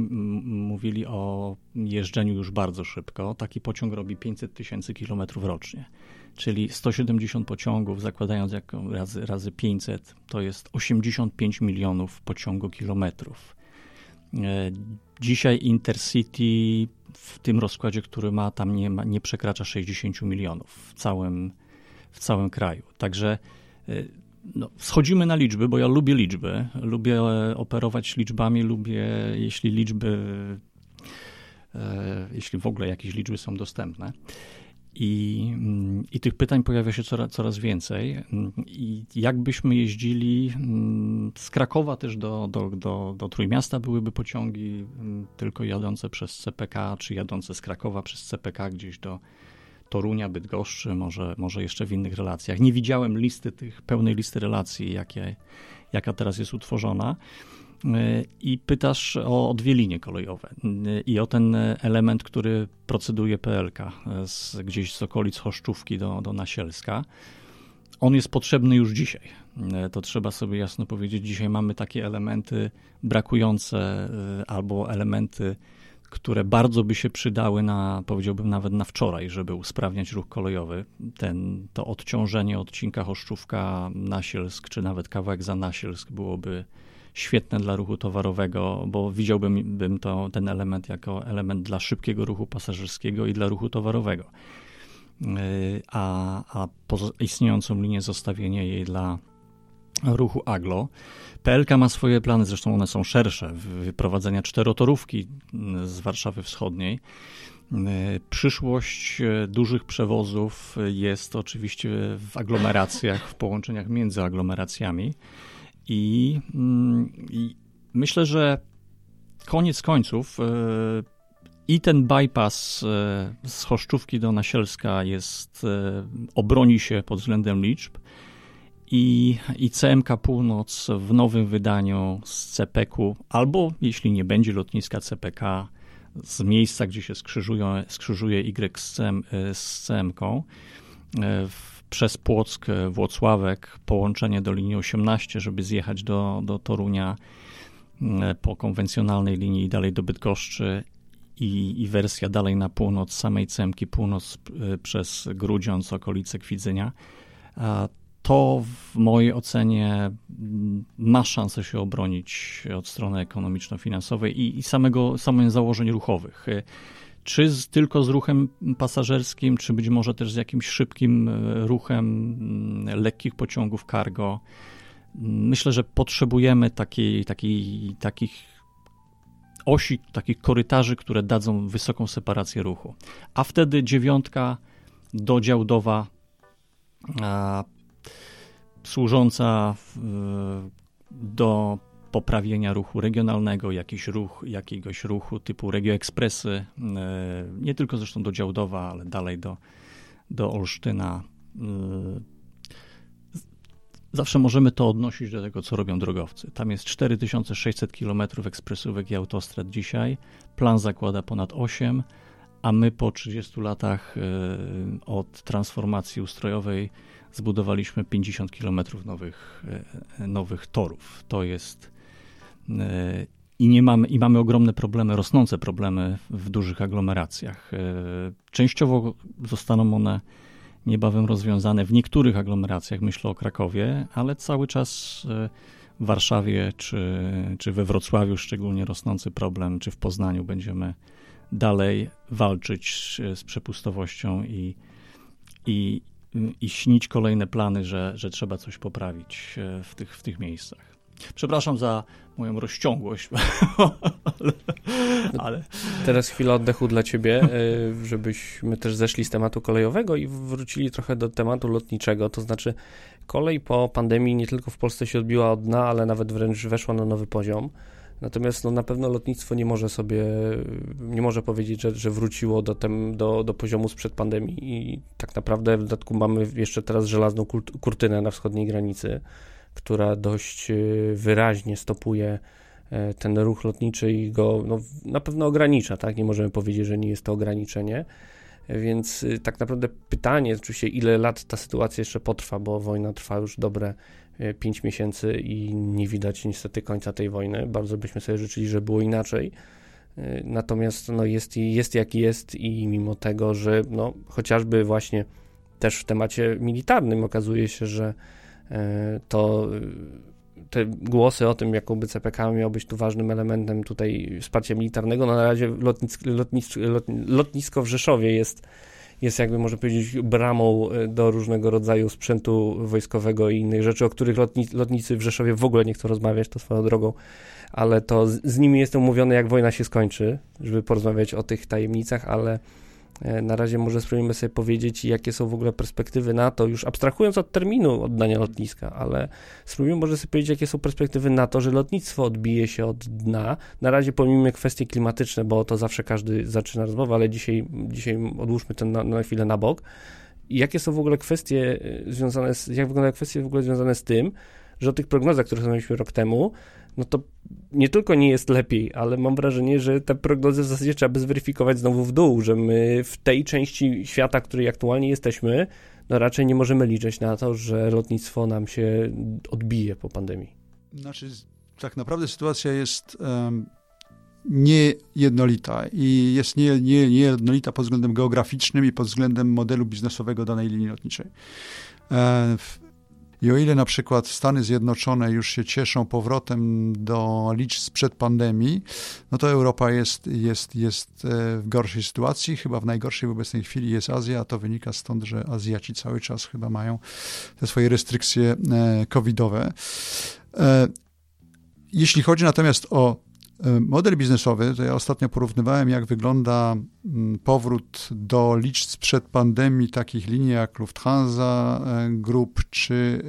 mówili o jeżdżeniu już bardzo szybko. Taki pociąg robi 500 tysięcy kilometrów rocznie, czyli 170 pociągów, zakładając jako razy, razy 500, to jest 85 milionów pociągu kilometrów. E, dzisiaj Intercity w tym rozkładzie, który ma, tam nie, ma, nie przekracza 60 milionów w całym, w całym kraju. Także y, no, schodzimy na liczby, bo ja lubię liczby, lubię operować liczbami, lubię, jeśli liczby, e, jeśli w ogóle jakieś liczby są dostępne. I, mm, I tych pytań pojawia się coraz, coraz więcej. I jakbyśmy jeździli mm, z Krakowa też do, do, do, do Trójmiasta, byłyby pociągi mm, tylko jadące przez CPK, czy jadące z Krakowa przez CPK gdzieś do Torunia, Bydgoszczy, może, może jeszcze w innych relacjach. Nie widziałem listy tych, pełnej listy relacji, jakie, jaka teraz jest utworzona i pytasz o dwie linie kolejowe i o ten element, który proceduje PLK z, gdzieś z okolic Choszczówki do, do Nasielska. On jest potrzebny już dzisiaj. To trzeba sobie jasno powiedzieć. Dzisiaj mamy takie elementy brakujące albo elementy, które bardzo by się przydały na, powiedziałbym nawet na wczoraj, żeby usprawniać ruch kolejowy. Ten, to odciążenie odcinka Choszczówka-Nasielsk, czy nawet kawałek za Nasielsk byłoby świetne dla ruchu towarowego, bo widziałbym bym to, ten element jako element dla szybkiego ruchu pasażerskiego i dla ruchu towarowego. Y, a, a istniejącą linię zostawienie jej dla ruchu aglo. PLK ma swoje plany, zresztą one są szersze, wyprowadzenia czterotorówki z Warszawy Wschodniej. Y, przyszłość y, dużych przewozów jest oczywiście w aglomeracjach, w połączeniach między aglomeracjami. I, mm, I, myślę, że koniec końców e, i ten bypass e, z Choszczówki do Nasielska jest, e, obroni się pod względem liczb. I, i CMK Północ w nowym wydaniu z CPK-u, albo jeśli nie będzie lotniska CPK, z miejsca, gdzie się skrzyżują, skrzyżuje Y z, CM, z CMK, przez Płock, Włocławek, połączenie do linii 18, żeby zjechać do, do Torunia po konwencjonalnej linii i dalej do Bydgoszczy i, i wersja dalej na północ, samej Cemki, północ przez Grudziądz, okolice Kwidzenia to w mojej ocenie ma szansę się obronić od strony ekonomiczno-finansowej i, i samego, samych założeń ruchowych. Czy z, tylko z ruchem pasażerskim, czy być może też z jakimś szybkim e, ruchem mm, lekkich pociągów cargo. Myślę, że potrzebujemy takiej, takiej, takich osi, takich korytarzy, które dadzą wysoką separację ruchu. A wtedy dziewiątka dodziałdowa służąca do poprawienia ruchu regionalnego, jakiś ruch, jakiegoś ruchu typu regioekspresy, e, nie tylko zresztą do Działdowa, ale dalej do, do Olsztyna. E, zawsze możemy to odnosić do tego, co robią drogowcy. Tam jest 4600 km ekspresówek i autostrad dzisiaj. Plan zakłada ponad 8, a my po 30 latach e, od transformacji ustrojowej zbudowaliśmy 50 km nowych, nowych torów. To jest i, nie mamy, i mamy ogromne problemy, rosnące problemy w dużych aglomeracjach. E, częściowo zostaną one niebawem rozwiązane w niektórych aglomeracjach, myślę o Krakowie, ale cały czas w Warszawie czy, czy we Wrocławiu szczególnie rosnący problem, czy w Poznaniu będziemy dalej walczyć z przepustowością i, i, i śnić kolejne plany, że, że trzeba coś poprawić e, w tych, w tych miejscach. Przepraszam za moją rozciągłość, ale, ale, Teraz chwila oddechu dla ciebie, e, żebyśmy też zeszli z tematu kolejowego i wrócili trochę do tematu lotniczego. To znaczy, kolej po pandemii nie tylko w Polsce się odbiła od dna, ale nawet wręcz weszła na nowy poziom. Natomiast no, na pewno lotnictwo nie może sobie, nie może powiedzieć, że, że wróciło do, tem, do, do poziomu sprzed pandemii i tak naprawdę w dodatku mamy jeszcze teraz żelazną kurtynę na wschodniej granicy, która dość e, wyraźnie stopuje e, ten ruch lotniczy i go no, na pewno ogranicza, tak? Nie możemy powiedzieć, że nie jest to ograniczenie. Więc e, tak naprawdę pytanie, oczywiście, ile lat ta sytuacja jeszcze potrwa, bo wojna trwa już dobre 5 e, miesięcy i nie widać niestety końca tej wojny. Bardzo byśmy sobie życzyli, że było inaczej. Natomiast no, jest, jest jak jest i mimo tego, że no, chociażby właśnie też w temacie militarnym okazuje się, że to te głosy o tym, jakoby CPK miał być tu ważnym elementem tutaj wsparcia militarnego, no na razie lotnisk, lotnisk, lotnisko w Rzeszowie jest jest jakby, można powiedzieć, bramą e, do różnego rodzaju sprzętu wojskowego i innych rzeczy, o których lotni, lotnicy w Rzeszowie w ogóle nie chcą rozmawiać, to swoją drogą, ale to z, z nimi jestem umówiony, jak wojna się skończy, żeby porozmawiać o tych tajemnicach, ale E, na razie może spróbujemy sobie powiedzieć, jakie są w ogóle perspektywy na to, już abstrahując od terminu oddania lotniska, ale spróbujemy może sobie powiedzieć, jakie są perspektywy na to, że lotnictwo odbije się od dna. Na razie pomijmy kwestie klimatyczne, bo to zawsze każdy zaczyna rozmowę, ale dzisiaj, dzisiaj odłóżmy ten na, na chwilę na bok. Jakie są w ogóle kwestie e, związane z, jak wyglądają kwestie w ogóle związane z tym, że o tych prognozach, które znaliśmy rok temu, no to nie tylko nie jest lepiej, ale mam wrażenie, że te prognozy w zasadzie trzeba by zweryfikować znowu w dół, że my w tej części świata, w której aktualnie jesteśmy, no raczej nie możemy liczyć na to, że lotnictwo nam się odbije po pandemii. Znaczy, tak naprawdę sytuacja jest um, niejednolita i jest nie, nie, niejednolita pod względem geograficznym i pod względem modelu biznesowego danej linii lotniczej. E, i o ile na przykład Stany Zjednoczone już się cieszą powrotem do liczb sprzed pandemii, no to Europa jest, jest, jest e, w gorszej sytuacji. Chyba w najgorszej w obecnej chwili jest Azja, a to wynika stąd, że Azjaci cały czas chyba mają te swoje restrykcje e, covidowe. E, jeśli chodzi natomiast o model biznesowy, to ja ostatnio porównywałem, jak wygląda mm, powrót do liczb sprzed pandemii takich linii jak Lufthansa e, Group, czy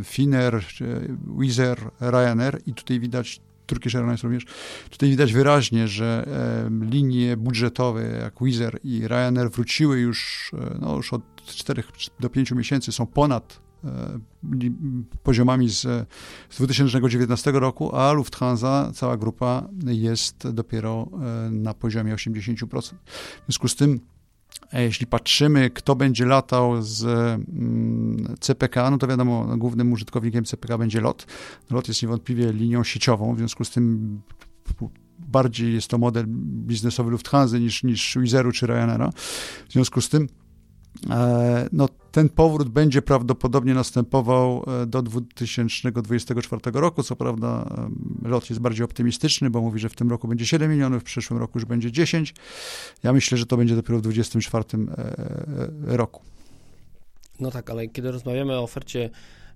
e, Finnair, czy Wizz Air, Ryanair i tutaj widać Turkish Airlines również. Tutaj widać wyraźnie, że linie budżetowe jak Wizz i Ryanair wróciły już, no już od 4 do 5 miesięcy, są ponad poziomami z, z 2019 roku, a Lufthansa, cała grupa jest dopiero na poziomie 80%. W związku z tym jeśli patrzymy, kto będzie latał z mm, CPK, no to wiadomo, głównym użytkownikiem CPK będzie LOT. LOT jest niewątpliwie linią sieciową, w związku z tym bardziej jest to model biznesowy Lufthansa niż, niż Wizeru czy Ryanaira. W związku z tym e, no, ten powrót będzie prawdopodobnie następował e, do 2024 roku. Co prawda lot jest bardziej optymistyczny, bo mówi, że w tym roku będzie 7 milionów, w przyszłym roku już będzie 10. Ja myślę, że to będzie dopiero w 2024 e, roku. No tak, ale kiedy rozmawiamy o ofercie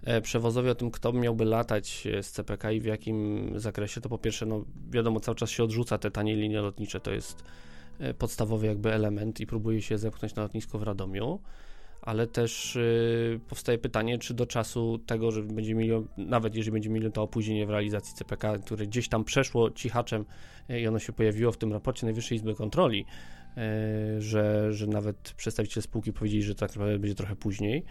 E, przewozowi o tym, kto miałby latać e, z CPK i w jakim zakresie, to po pierwsze, no wiadomo, cały czas się odrzuca te tanie linie lotnicze, to jest e, podstawowy jakby element i próbuje się zepchnąć na lotnisko w Radomiu, ale też y, powstaje pytanie, czy do czasu tego, że będzie milion, nawet jeżeli będzie milion, to opóźnienie w realizacji CPK, które gdzieś tam przeszło cichaczem i ono się pojawiło w tym raporcie Najwyższej Izby Kontroli, że, że nawet przedstawiciele spółki powiedzieli, że tak naprawdę będzie trochę później,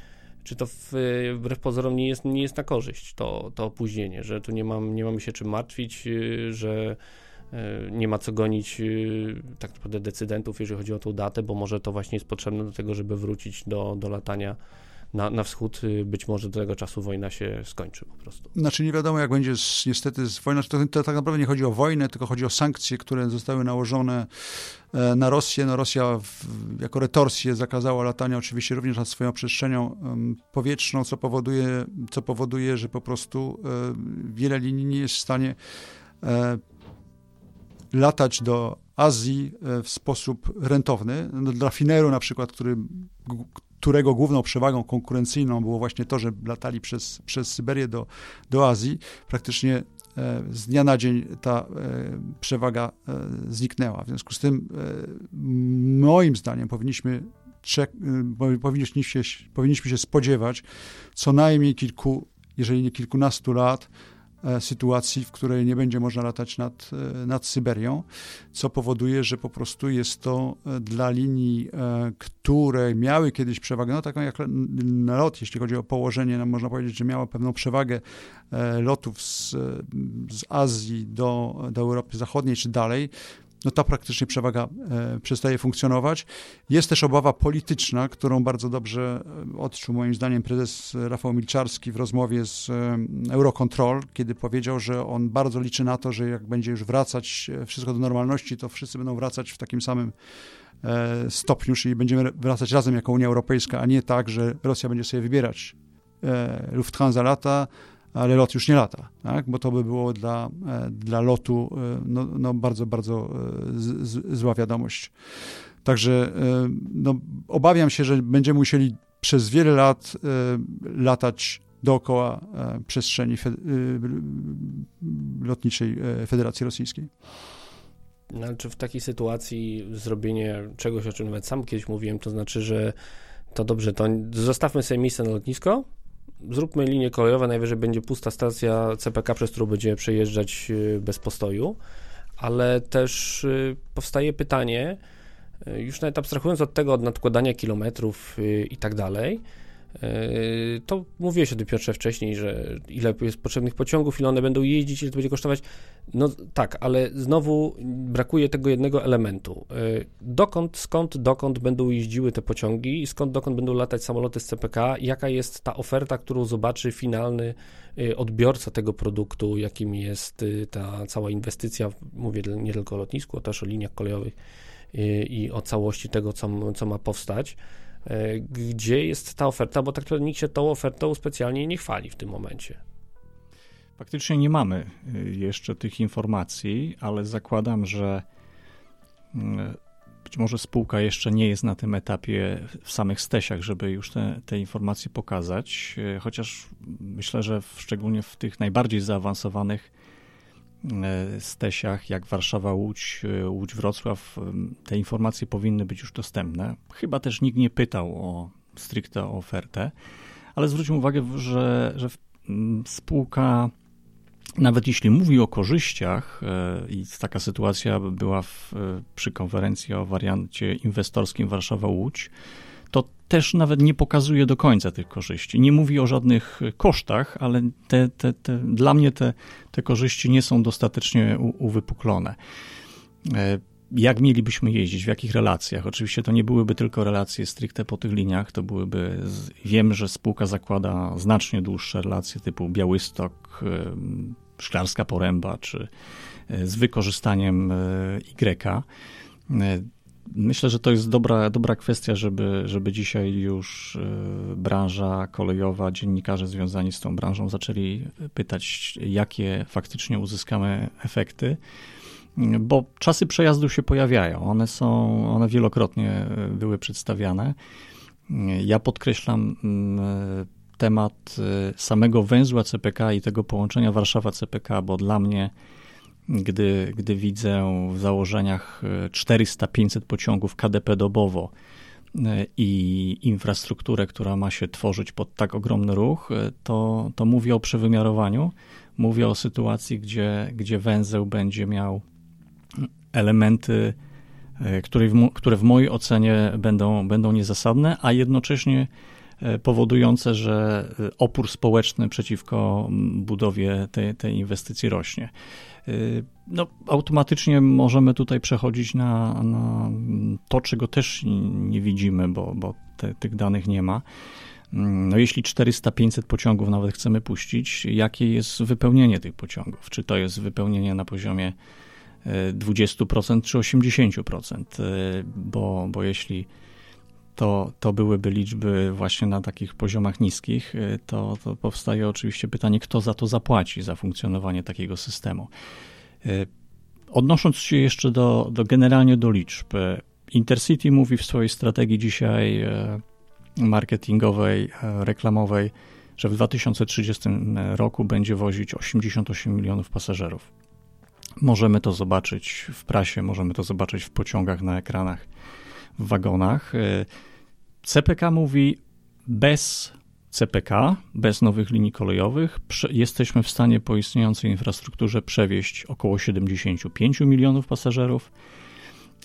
czy to w, wbrew pozorom nie jest, nie jest na korzyść to, to opóźnienie, że tu nie, mam, nie mamy się czym martwić, że nie ma co gonić y, tak naprawdę decydentów, jeżeli chodzi o tą datę, bo może to właśnie jest potrzebne do tego, żeby wrócić do, do latania na, na wschód. Być może do tego czasu wojna się skończy po prostu. Znaczy nie wiadomo, jak będzie z, niestety z wojną. To, to tak naprawdę nie chodzi o wojnę, tylko chodzi o sankcje, które zostały nałożone e, na Rosję. No Rosja w, jako retorsję zakazała latania oczywiście również nad swoją przestrzenią powietrzną, co powoduje, co powoduje że po prostu e, wiele linii nie jest w stanie e, latać do Azji w sposób rentowny. No, dla Fineru na przykład, który, którego główną przewagą konkurencyjną było właśnie to, że latali przez, przez Syberię do, do Azji, praktycznie e, z dnia na dzień ta e, przewaga e, zniknęła. W związku z tym, moim zdaniem, powinniśmy, powinniśmy, się, powinniśmy się spodziewać co najmniej kilku, jeżeli nie kilkunastu lat, E, sytuacji, w której nie będzie można latać nad, e, nad Syberią, co powoduje, że po prostu jest to e, dla linii, które miały kiedyś przewagę, no taką jak lot, jeśli chodzi o położenie, no można powiedzieć, że miała pewną przewagę lotów z, z Azji do, do Europy Zachodniej czy dalej, no ta praktycznie przewaga e, przestaje funkcjonować. Jest też obawa polityczna, którą bardzo dobrze e, odczuł moim zdaniem prezes Rafał Milczarski w rozmowie z e, Eurocontrol, kiedy powiedział, że on bardzo liczy na to, że jak będzie już wracać wszystko do normalności, to wszyscy będą wracać w takim samym stopniu, czyli będziemy wracać razem jako Unia Europejska, a nie tak, że Rosja będzie sobie wybierać Lufthansa lata, ale lot już nie lata, tak? bo to by było dla, e, dla lotu e, no, no bardzo, bardzo e, z, z, zła wiadomość. Także no, obawiam się, że będziemy musieli przez wiele lat latać dookoła przestrzeni fe, lotniczej Federacji Rosyjskiej. No, czy w takiej sytuacji zrobienie czegoś, o czym nawet sam kiedyś mówiłem, to znaczy, że to dobrze, to zostawmy sobie miejsce na lotnisko, zróbmy linię kolejową, najwyżej będzie pusta stacja CPK, przez którą będziemy przejeżdżać y, bez postoju, ale też y, powstaje pytanie, y, już nawet abstrahując od tego, od nadkładania kilometrów i tak dalej, to mówiłeś o tym Piotrze wcześniej, że ile jest potrzebnych pociągów, ile one będą jeździć, ile to będzie kosztować. No tak, ale znowu brakuje tego jednego elementu. Yy, dokąd, skąd, dokąd będą jeździły te pociągi, skąd, dokąd będą latać samoloty z CPK, jaka jest ta oferta, którą zobaczy finalny yy, odbiorca tego produktu, jakim jest ta cała inwestycja, mówię nie tylko o lotnisku, ale też o liniach kolejowych i o całości tego, co, co ma powstać. E, gdzie jest ta oferta, bo tak naprawdę nikt się tą ofertą specjalnie nie chwali w tym momencie. Faktycznie nie mamy y, jeszcze tych informacji, ale zakładam, że mm, być może spółka jeszcze nie jest na tym etapie w samych stesiach, żeby już te, te informacje pokazać, y, chociaż myślę, że w, szczególnie w tych najbardziej zaawansowanych E, stesiach jak Warszawa, Łódź, e, Łódź, Wrocław, te informacje powinny być już dostępne. Chyba też nikt nie pytał o stricte ofertę, ale zwróćmy uwagę, że, że spółka nawet jeśli mówi o korzyściach, e, i taka sytuacja była w, przy konferencji o wariancie inwestorskim Warszawa-Łódź, to też nawet nie pokazuje do końca tych korzyści. Nie mówi o żadnych kosztach, ale te, te, te, dla mnie te, te korzyści nie są dostatecznie u, uwypuklone. E, jak mielibyśmy jeździć, w jakich relacjach? Oczywiście to nie byłyby tylko relacje stricte po tych liniach, to byłyby, wiem, że spółka zakłada znacznie dłuższe relacje typu Białystok, e, Szklarska Poręba, czy e, z wykorzystaniem Y. Myślę, że to jest dobra, dobra kwestia, żeby, żeby dzisiaj już e, branża kolejowa, dziennikarze związani z tą branżą zaczęli pytać, jakie faktycznie uzyskamy efekty, bo czasy przejazdu się pojawiają. One są, one wielokrotnie były przedstawiane. Ja podkreślam mm, temat samego węzła CPK i tego połączenia Warszawa-CPK, bo dla mnie gdy, gdy widzę w założeniach 400-500 e, pociągów KDP dobowo e, i infrastrukturę, która ma się tworzyć pod tak ogromny ruch, e, to, to mówię o przewymiarowaniu. Mówię o sytuacji, gdzie, gdzie węzeł będzie miał elementy, które w, które w mojej ocenie będą, będą niezasadne, a jednocześnie powodujące, że opór społeczny przeciwko budowie tej, tej inwestycji rośnie. Y, no, automatycznie możemy tutaj przechodzić na, na to, czego też nie widzimy, bo, bo te, tych danych nie ma. Mm, no jeśli 400-500 pociągów nawet chcemy puścić, jakie jest wypełnienie tych pociągów? Czy to jest wypełnienie na poziomie 20% y, czy 80%? Y, bo, bo jeśli to, to byłyby liczby właśnie na takich poziomach niskich, y, to, to powstaje oczywiście pytanie, kto za to zapłaci, za funkcjonowanie takiego systemu. Y, odnosząc się jeszcze do, do generalnie do liczb, y, Intercity mówi w swojej strategii dzisiaj marketingowej, reklamowej, że w 2030 roku będzie wozić 88 milionów pasażerów. Możemy to zobaczyć w prasie, możemy to zobaczyć w pociągach na ekranach w wagonach. CPK mówi bez CPK, bez nowych linii kolejowych, jesteśmy w stanie po istniejącej infrastrukturze przewieźć około 75 milionów pasażerów,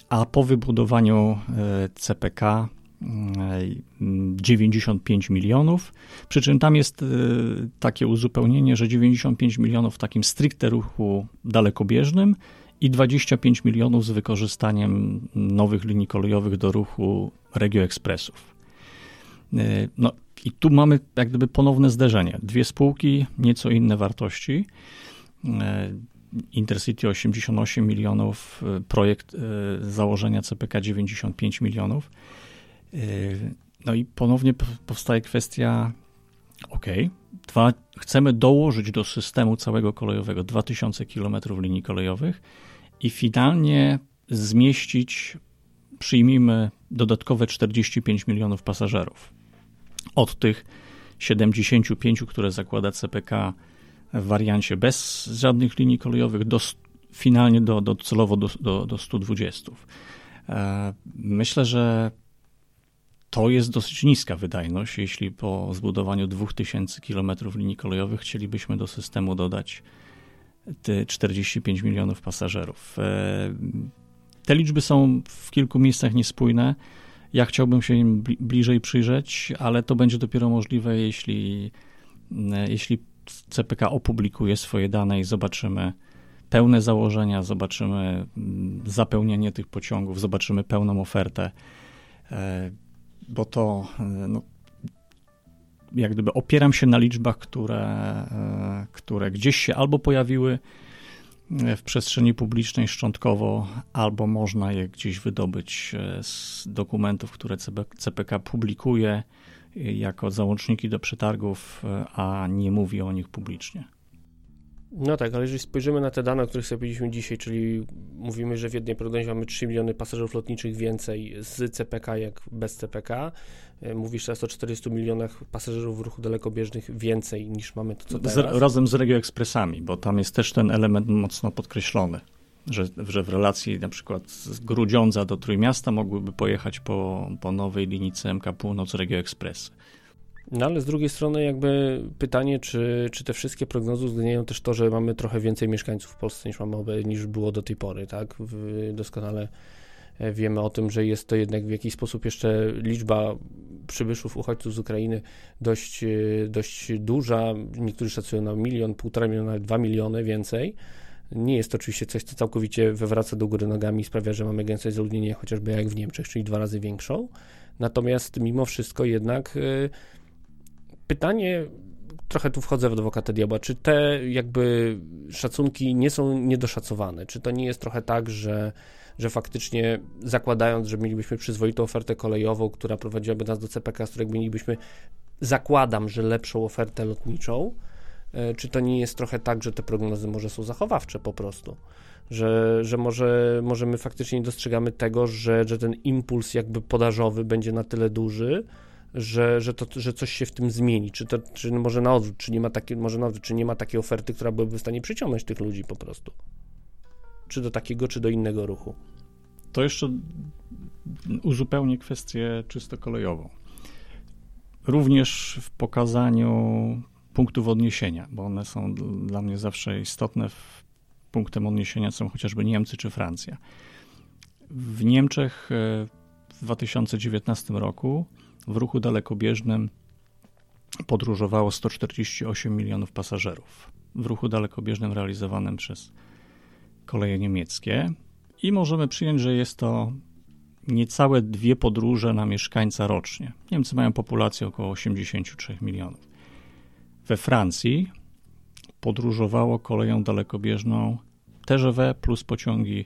a po wybudowaniu y, CPK 95 y, milionów. Przy czym tam jest takie uzupełnienie, że 95 milionów w takim stricte ruchu dalekobieżnym i 25 milionów z wykorzystaniem nowych linii kolejowych do ruchu regioekspresów. E, no i tu mamy jak gdyby ponowne zderzenie. Dwie spółki, nieco inne wartości. E, Intercity 88 milionów, e, projekt założenia CPK 95 milionów. No i ponownie powstaje kwestia, ok, dwa, chcemy dołożyć do systemu całego kolejowego 2000 km linii kolejowych, i finalnie zmieścić, przyjmijmy, dodatkowe 45 milionów pasażerów. Od tych 75, które zakłada CPK w wariancie bez żadnych linii kolejowych, do, finalnie do, do celowo do, do, do 120. E, myślę, że to jest dosyć niska wydajność, jeśli po zbudowaniu 2000 km linii kolejowych chcielibyśmy do systemu dodać te 45 milionów pasażerów. E, te liczby są w kilku miejscach niespójne. Ja chciałbym się im bliżej przyjrzeć, ale to będzie dopiero możliwe, jeśli, e, jeśli CPK opublikuje swoje dane i zobaczymy pełne założenia, zobaczymy mm, zapełnienie tych pociągów, zobaczymy pełną ofertę, e, bo to no, jak gdyby opieram się na liczbach, które, e, które gdzieś się albo pojawiły e, w przestrzeni publicznej szczątkowo, albo można je gdzieś wydobyć e, z dokumentów, które CPK publikuje jako załączniki do przetargów, a nie mówi o nich publicznie. No tak, ale jeżeli spojrzymy na te dane, o których sobie powiedzieliśmy dzisiaj, czyli mówimy, że w jednej prognozie mamy 3 miliony pasażerów lotniczych więcej z CPK jak bez CPK, e, mówisz teraz o 400 milionach pasażerów w ruchu dalekobieżnych więcej niż mamy to, co teraz. Z, razem z regioekspresami, bo tam jest też ten element mocno podkreślony. Że, że w relacji na przykład z Grudziądza do Trójmiasta mogłyby pojechać po, po nowej linii CMK Północ Regio Express. No ale z drugiej strony jakby pytanie, czy, czy te wszystkie prognozy uwzględniają też to, że mamy trochę więcej mieszkańców w Polsce niż mamy niż było do tej pory, tak? Doskonale Wiemy o tym, że jest to jednak w jakiś sposób jeszcze liczba przybyszów, uchodźców z Ukrainy dość, dość duża. Niektórzy szacują na milion, półtora miliona, dwa miliony więcej. Nie jest to oczywiście coś, co całkowicie wywraca do góry nogami i sprawia, że mamy gęstość zaludnienia chociażby jak w Niemczech, czyli dwa razy większą. Natomiast mimo wszystko jednak y, pytanie, trochę tu wchodzę w adwokatę diabła, czy te jakby szacunki nie są niedoszacowane? Czy to nie jest trochę tak, że, że faktycznie zakładając, że mielibyśmy przyzwoitą ofertę kolejową, która prowadziłaby nas do CPK, z której mielibyśmy, zakładam, że lepszą ofertę lotniczą, E, czy to nie jest trochę tak, że te prognozy może są zachowawcze po prostu? Że, że może, może my faktycznie nie dostrzegamy tego, że, że ten impuls jakby podażowy będzie na tyle duży, że, że, to, że coś się w tym zmieni, czy, to, czy może na odwrót, czy nie ma takiej, może na odwrót, czy nie ma takiej oferty, która byłaby w stanie przyciągnąć tych ludzi po prostu. Czy do takiego, czy do innego ruchu. To jeszcze uzupełnię kwestię czysto kolejową. Również w pokazaniu punktów odniesienia, bo one są dla mnie zawsze istotne. Punktem odniesienia są chociażby Niemcy czy Francja. W Niemczech e, w 2019 roku w ruchu dalekobieżnym podróżowało 148 milionów pasażerów. W ruchu dalekobieżnym realizowanym przez koleje niemieckie i możemy przyjąć, że jest to niecałe dwie podróże na mieszkańca rocznie. Niemcy mają populację około 83 milionów. We Francji podróżowało koleją dalekobieżną TGV plus pociągi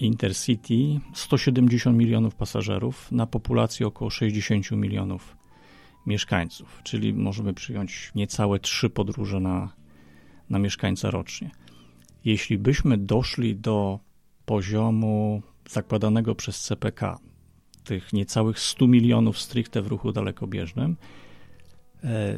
Intercity 170 milionów pasażerów na populację około 60 milionów mieszkańców, czyli możemy przyjąć niecałe trzy podróże na, na mieszkańca rocznie. Jeśli byśmy doszli do poziomu zakładanego przez CPK, tych niecałych 100 milionów stricte w ruchu dalekobieżnym, e,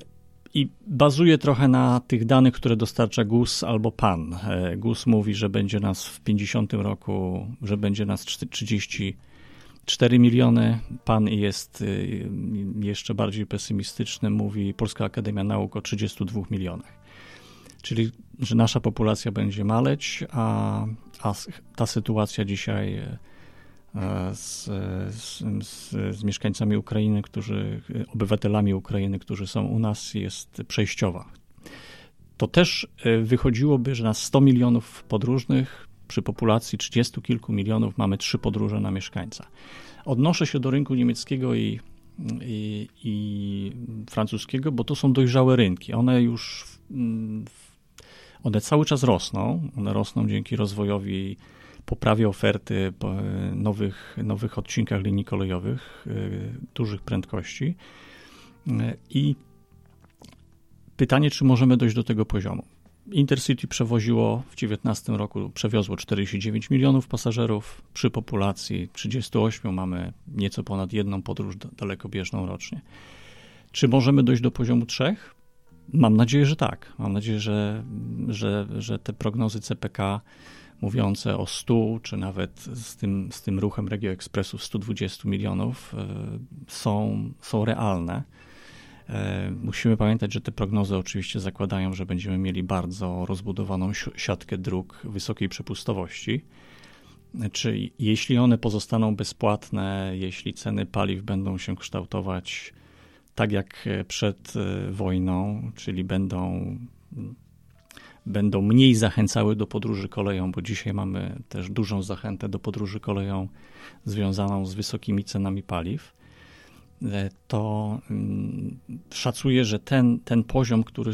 i bazuje trochę na tych danych, które dostarcza GUS albo PAN. E, GUS mówi, że będzie nas w 50 roku, że będzie nas 34 miliony. PAN jest y, jeszcze bardziej pesymistyczny, mówi Polska Akademia Nauk o 32 milionach. Czyli, że nasza populacja będzie maleć, a, a ta sytuacja dzisiaj e, z, z, z, z, mieszkańcami Ukrainy, którzy, obywatelami Ukrainy, którzy są u nas, jest przejściowa. To też e, wychodziłoby, że na 100 milionów podróżnych przy populacji 30 kilku milionów mamy trzy podróże na mieszkańca. Odnoszę się do rynku niemieckiego i, i, i francuskiego, bo to są dojrzałe rynki. One już one cały czas rosną. One rosną dzięki rozwojowi poprawie oferty nowych, nowych odcinkach linii kolejowych y, dużych prędkości. Y, I pytanie, czy możemy dojść do tego poziomu. Intercity przewoziło w 2019 roku, przewiozło 49 milionów pasażerów. Przy populacji 38 mamy nieco ponad jedną podróż dalekobieżną rocznie. Czy możemy dojść do poziomu 3? Mam nadzieję, że tak. Mam nadzieję, że, że, że te prognozy CPK mówiące o 100, czy nawet z tym, z tym ruchem Regio Expressu 120 milionów e, są, są realne. E, musimy pamiętać, że te prognozy oczywiście zakładają, że będziemy mieli bardzo rozbudowaną siatkę dróg wysokiej przepustowości. Czy jeśli one pozostaną bezpłatne, jeśli ceny paliw będą się kształtować tak jak przed e, wojną, czyli będą będą mniej zachęcały do podróży koleją, bo dzisiaj mamy też dużą zachętę do podróży koleją związaną z wysokimi cenami paliw, e, to mm, szacuję, że ten, ten poziom, który,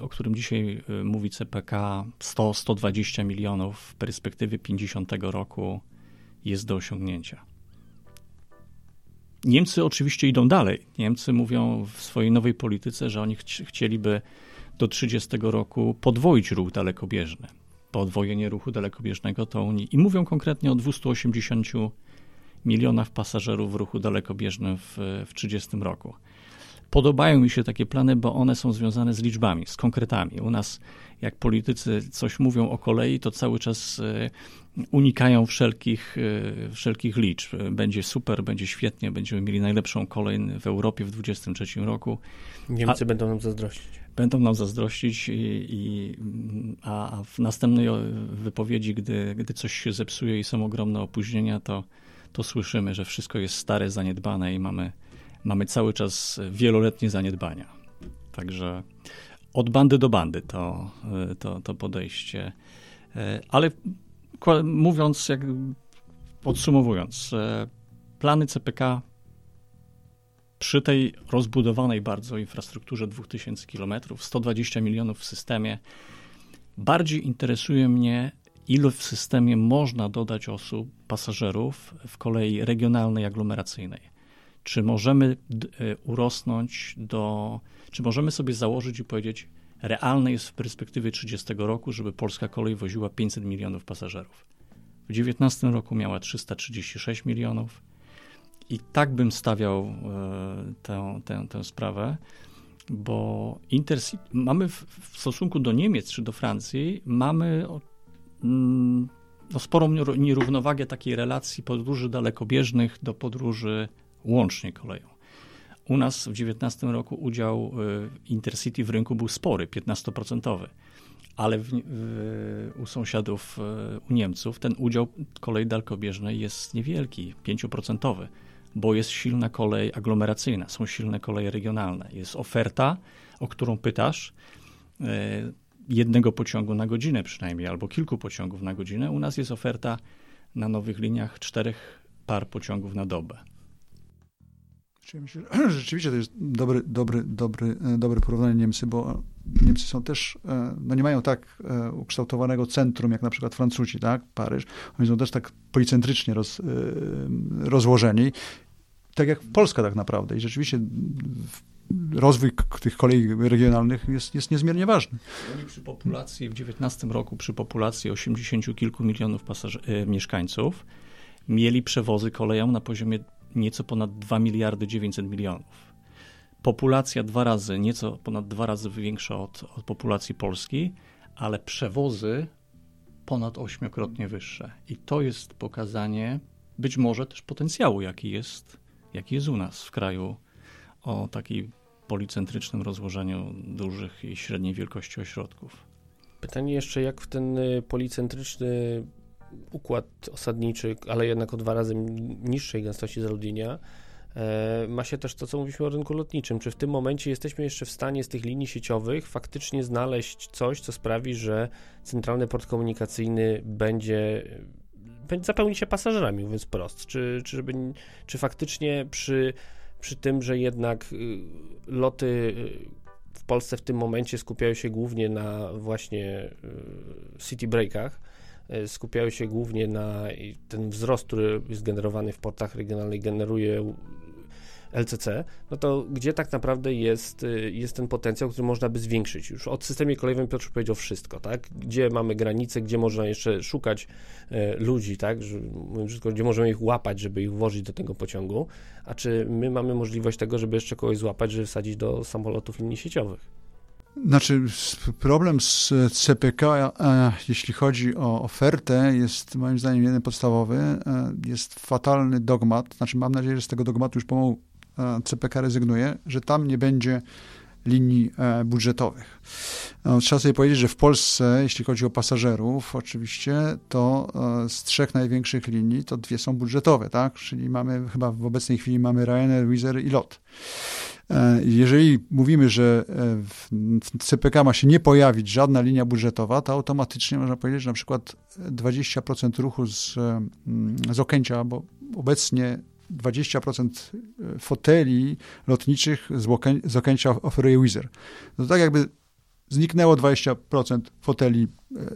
o którym dzisiaj e, mówi CPK, 100-120 milionów w perspektywie 50 roku jest do osiągnięcia. Niemcy oczywiście idą dalej. Niemcy mówią w swojej nowej polityce, że oni ch chcieliby 30 roku podwoić ruch dalekobieżny. Podwojenie ruchu dalekobieżnego to Unii. I mówią konkretnie o 280 milionach pasażerów w ruchu dalekobieżnym w, w 30 roku. Podobają mi się takie plany, bo one są związane z liczbami, z konkretami. U nas, jak politycy coś mówią o kolei, to cały czas e, unikają wszelkich, e, wszelkich liczb. Będzie super, będzie świetnie, będziemy mieli najlepszą kolej w Europie w 2023 roku. Niemcy A... będą nam zazdrościć. Będą nam zazdrościć, i, i, a w następnej wypowiedzi, gdy, gdy coś się zepsuje i są ogromne opóźnienia, to, to słyszymy, że wszystko jest stare, zaniedbane i mamy, mamy cały czas wieloletnie zaniedbania. Także od bandy do bandy to, to, to podejście. E, ale mówiąc, jak podsumowując, e, plany CPK przy tej rozbudowanej bardzo infrastrukturze 2000 km, 120 milionów w systemie, bardziej interesuje mnie, ile w systemie można dodać osób, pasażerów w kolei regionalnej, aglomeracyjnej. Czy możemy e, urosnąć do, czy możemy sobie założyć i powiedzieć, realne jest w perspektywie 30 roku, żeby polska kolej woziła 500 milionów pasażerów. W 19 roku miała 336 milionów, i tak bym stawiał e, tę, tę, tę sprawę, bo Intercity, mamy w, w, stosunku do Niemiec czy do Francji, mamy mm, no, sporą nierównowagę takiej relacji podróży dalekobieżnych do podróży łącznie koleją. U nas w 2019 roku udział e, Intercity w rynku był spory, 15%, ale w, w, u sąsiadów, e, u Niemców, ten udział kolei dalekobieżnej jest niewielki, 5% bo jest silna kolej aglomeracyjna, są silne koleje regionalne. Jest oferta, o którą pytasz, e, jednego pociągu na godzinę przynajmniej, albo kilku pociągów na godzinę. U nas jest oferta na nowych liniach czterech par pociągów na dobę. Rzeczywiście to jest dobry, dobry, dobry, e, dobry porównanie Niemcy, bo Niemcy są też, e, no nie mają tak ukształtowanego centrum jak na przykład Francuzi, tak, Paryż. Oni są też tak policentrycznie roz, rozłożeni tak jak Polska tak naprawdę. I rzeczywiście rozwój tych kolei regionalnych jest, jest niezmiernie ważny. Oni przy populacji w 19 roku, przy populacji 80 kilku milionów e, mieszkańców, mieli przewozy koleją na poziomie nieco ponad 2 miliardy 900 milionów. Populacja dwa razy, nieco ponad dwa razy większa od, od populacji Polski, ale przewozy ponad ośmiokrotnie wyższe. I to jest pokazanie być może też potencjału, jaki jest jaki jest u nas w kraju o takim policentrycznym rozłożeniu dużych i średniej wielkości ośrodków. Pytanie jeszcze, jak w ten y, policentryczny układ osadniczy, ale jednak o dwa razy niższej gęstości zaludnienia, e, ma się też to, co mówiliśmy o rynku lotniczym. Czy w tym momencie jesteśmy jeszcze w stanie z tych linii sieciowych faktycznie znaleźć coś, co sprawi, że centralny port komunikacyjny będzie zapełni się pasażerami, mówiąc wprost. Czy, czy, żeby, czy faktycznie przy, przy tym, że jednak y, loty y, w Polsce w tym momencie skupiają się głównie na właśnie y, city breakach, skupiają się głównie na ten wzrost, który jest generowany w portach regionalnych, generuje LCC, no to gdzie tak naprawdę jest, y, jest ten potencjał, który można by zwiększyć? Już od systemie kolejowym Piotr powiedział wszystko, tak? Gdzie mamy granice, gdzie można jeszcze szukać e, ludzi, tak? Wszystko, gdzie możemy ich łapać, żeby ich włożyć do tego pociągu, a czy my mamy możliwość tego, żeby jeszcze kogoś złapać, żeby wsadzić do samolotów linii sieciowych? Znaczy, problem z CPK, jeśli chodzi o ofertę, jest moim zdaniem jeden podstawowy. E, jest fatalny dogmat. Znaczy, mam nadzieję, że z tego dogmatu już pomału CPK rezygnuje, że tam nie będzie linii e, budżetowych. No, trzeba sobie powiedzieć, że w Polsce, jeśli chodzi o pasażerów, oczywiście, to e, z trzech największych linii to dwie są budżetowe, tak? Czyli mamy chyba w obecnej chwili mamy Ryanair, Wizz i LOT. Jeżeli mówimy, że w CPK ma się nie pojawić żadna linia budżetowa, to automatycznie można powiedzieć, że na przykład 20% ruchu z, z Okęcia, bo obecnie 20% e, foteli lotniczych z, Okęcia oferuje Wizz No tak jakby zniknęło 20% foteli. E,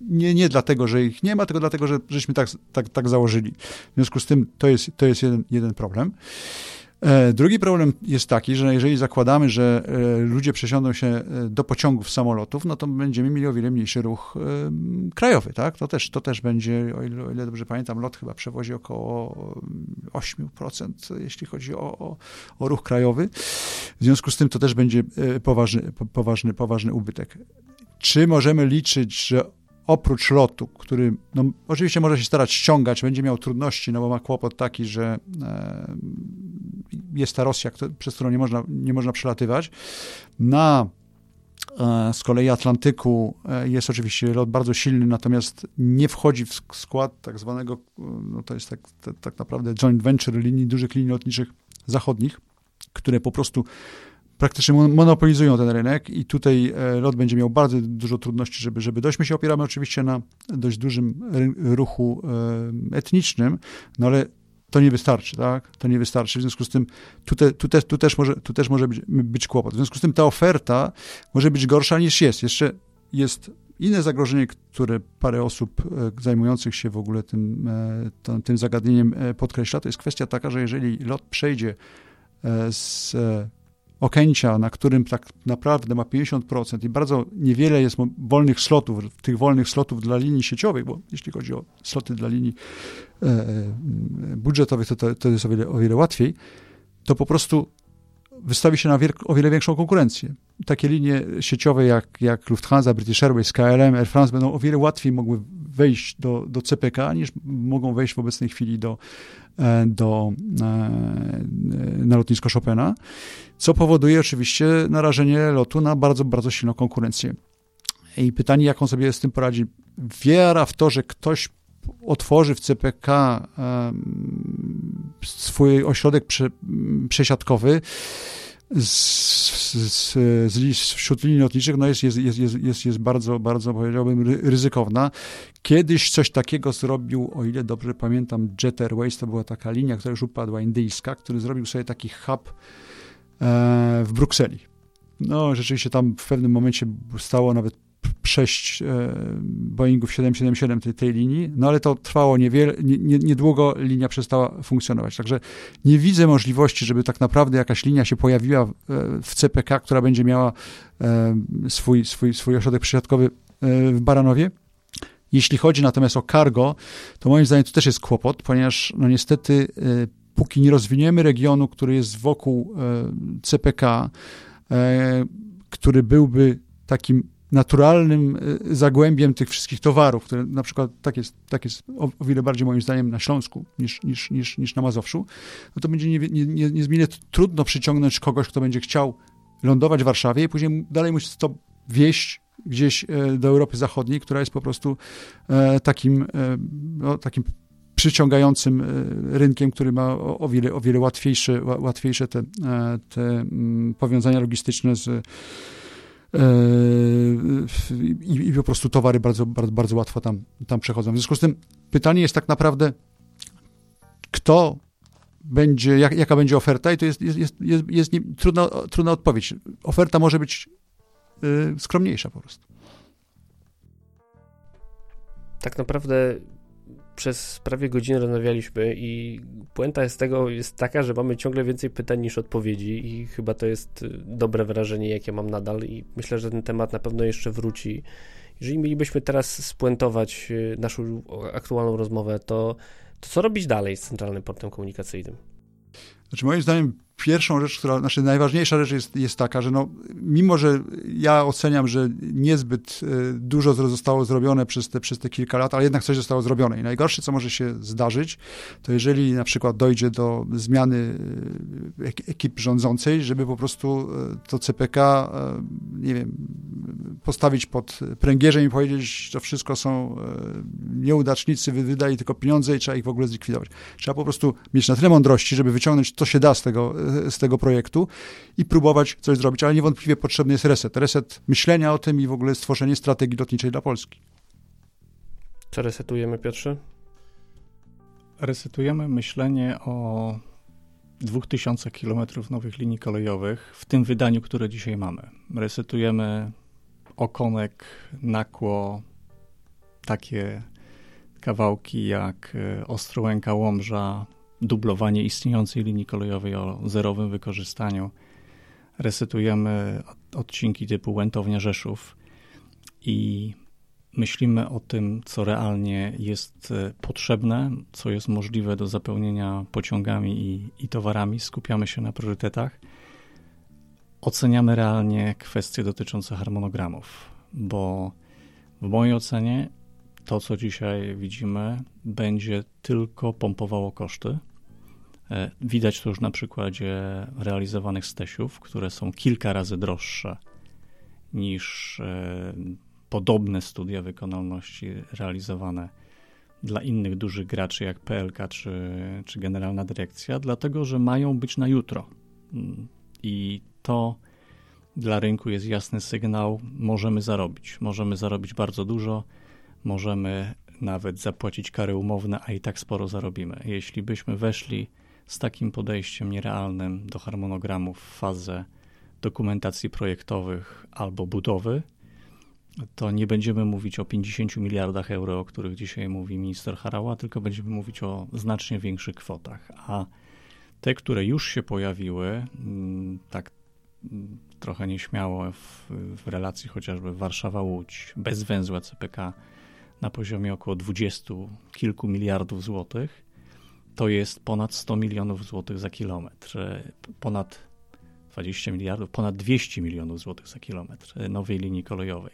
nie, nie dlatego, że ich nie ma, tylko dlatego, że żeśmy tak, tak, tak założyli. W związku z tym to jest, to jest jeden, jeden problem. E, drugi problem jest taki, że jeżeli zakładamy, że e, ludzie przesiądą się e, do pociągów, samolotów, no to będziemy mieli o wiele mniejszy ruch krajowy, tak? To też, to też będzie, o ile, o ile dobrze pamiętam, lot chyba przewozi około 8%, jeśli chodzi o, o, o ruch krajowy. W związku z tym to też będzie poważny, poważny, poważny ubytek. Czy możemy liczyć, że oprócz lotu, który no, oczywiście może się starać ściągać, będzie miał trudności, no bo ma kłopot taki, że e, jest ta Rosja, przez którą nie można, nie można przelatywać, na z kolei Atlantyku jest oczywiście lot bardzo silny, natomiast nie wchodzi w skład tak zwanego, no to jest tak, tak naprawdę joint venture linii, dużych linii lotniczych zachodnich, które po prostu praktycznie monopolizują ten rynek i tutaj e, LOT będzie miał bardzo dużo trudności, żeby, żeby dojść. My się opieramy oczywiście na dość dużym ruchu e, etnicznym, no ale to nie wystarczy, tak? To nie wystarczy. W związku z tym tu, te, tu, te, tu też może, tu też może być, być kłopot. W związku z tym ta oferta może być gorsza niż jest. Jeszcze jest inne zagrożenie, które parę osób e, zajmujących się w ogóle tym, tym zagadnieniem podkreśla, to jest kwestia taka, że jeżeli lot przejdzie z Okęcia, na którym tak naprawdę ma 50% i bardzo niewiele jest wolnych slotów, tych wolnych slotów dla linii sieciowych, bo jeśli chodzi o sloty dla linii e, e budżetowych, to, to, to jest o wiele, o wiele łatwiej, to po prostu wystawi się na o wiele większą konkurencję. Takie linie sieciowe jak, jak Lufthansa, British Airways, KLM, Air France będą o wiele łatwiej mogły wejść do, do CPK, niż mogą wejść w obecnej chwili do, e, do, e, na lotnisko Chopina, co powoduje oczywiście narażenie lotu na bardzo, bardzo silną konkurencję. I pytanie, jak on sobie z tym poradzi. Wiara w to, że ktoś otworzy w CPK swój ośrodek prze, przesiadkowy z, z, z, wśród linii lotniczych no jest, jest, jest, jest, jest bardzo, bardzo powiedziałbym ryzykowna. Kiedyś coś takiego zrobił, o ile dobrze pamiętam, Jet Airways, to była taka linia, która już upadła, indyjska, który zrobił sobie taki hub e, w Brukseli. No, rzeczywiście tam w pewnym momencie stało nawet przejść e, Boeingów 777 tej, tej linii, no ale to trwało niewiele, nie, niedługo linia przestała funkcjonować. Także nie widzę możliwości, żeby tak naprawdę jakaś linia się pojawiła w CPK, która będzie miała e, swój, swój, swój ośrodek przysiadkowy e, w Baranowie. Jeśli chodzi natomiast o cargo, to moim zdaniem to też jest kłopot, ponieważ no niestety póki nie rozwiniemy regionu, który jest wokół CPK, który byłby takim naturalnym y, zagłębiem tych wszystkich towarów, które na przykład tak jest, tak jest o, o wiele bardziej moim zdaniem na Śląsku niż, niż, niż, niż na Mazowszu, no to będzie nie, nie, nie, niezmiernie trudno przyciągnąć kogoś, kto będzie chciał lądować w Warszawie i później dalej musi to wieść gdzieś e, do Europy Zachodniej, która jest po prostu e, takim, e, no, takim przyciągającym rynkiem, który ma o wiele, o wiele łatwiejsze, łatwiejsze te, te mm, powiązania logistyczne z i, i po prostu towary bardzo, bardzo, bardzo łatwo tam, tam przechodzą. W związku z tym pytanie jest tak naprawdę, kto będzie, jak, jaka będzie oferta i to jest, jest, jest, jest, jest nie, trudna, trudna odpowiedź. Oferta może być y, skromniejsza po prostu. Tak naprawdę przez prawie godzinę rozmawialiśmy i puenta z tego jest taka, że mamy ciągle więcej pytań niż odpowiedzi i chyba to jest y, dobre wrażenie, jakie mam nadal i myślę, że ten temat na pewno jeszcze wróci. Jeżeli mielibyśmy teraz spuentować y, naszą aktualną rozmowę, to, to co robić dalej z Centralnym Portem Komunikacyjnym? Znaczy moim zdaniem pierwszą rzecz, która, znaczy najważniejsza rzecz jest, jest taka, że no, mimo, że ja oceniam, że niezbyt e, dużo zostało zrobione przez te, przez te kilka lat, ale jednak coś zostało zrobione. I najgorsze, co może się zdarzyć, to jeżeli na przykład dojdzie do zmiany e, ekip rządzącej, żeby po prostu e, to CPK, nie wiem, postawić pod pręgierzem i powiedzieć, że to wszystko są nieudacznicy, wydali tylko pieniądze i trzeba ich w ogóle zlikwidować. Trzeba po prostu mieć na tyle mądrości, żeby wyciągnąć, co się da z tego, z tego projektu i próbować coś zrobić. Ale niewątpliwie potrzebny jest reset. Reset myślenia o tym i w ogóle stworzenie strategii lotniczej dla Polski. Co resetujemy, Piotrze? Resetujemy myślenie o 2000 km nowych linii kolejowych w tym wydaniu, które dzisiaj mamy. Resetujemy okonek, nakło, takie kawałki jak e, Ostrołęka, Łomża, dublowanie istniejącej linii kolejowej o zerowym wykorzystaniu. Resetujemy odcinki typu Łętownia Rzeszów i myślimy o tym, co realnie jest e, potrzebne, co jest możliwe do zapełnienia pociągami i, i towarami. Skupiamy się na priorytetach. Oceniamy realnie kwestie dotyczące harmonogramów, bo w mojej ocenie to, co dzisiaj widzimy, będzie tylko pompowało koszty. E, widać to już na przykładzie realizowanych stesiów, które są kilka razy droższe niż e, podobne studia wykonalności realizowane dla innych dużych graczy jak PLK czy, czy Generalna Dyrekcja, dlatego że mają być na jutro. Mm, I to dla rynku jest jasny sygnał, możemy zarobić. Możemy zarobić bardzo dużo, możemy nawet zapłacić kary umowne, a i tak sporo zarobimy. Jeśli byśmy weszli z takim podejściem nierealnym do harmonogramów w fazę dokumentacji projektowych albo budowy, to nie będziemy mówić o 50 miliardach euro, o których dzisiaj mówi minister Harała, tylko będziemy mówić o znacznie większych kwotach. A te, które już się pojawiły, mm, tak mm, trochę nieśmiało w, w relacji chociażby Warszawa-Łódź, bez węzła CPK na poziomie około 20 kilku miliardów złotych, to jest ponad 100 milionów złotych za kilometr. Ponad 20 miliardów, ponad 200 milionów złotych za kilometr nowej linii kolejowej.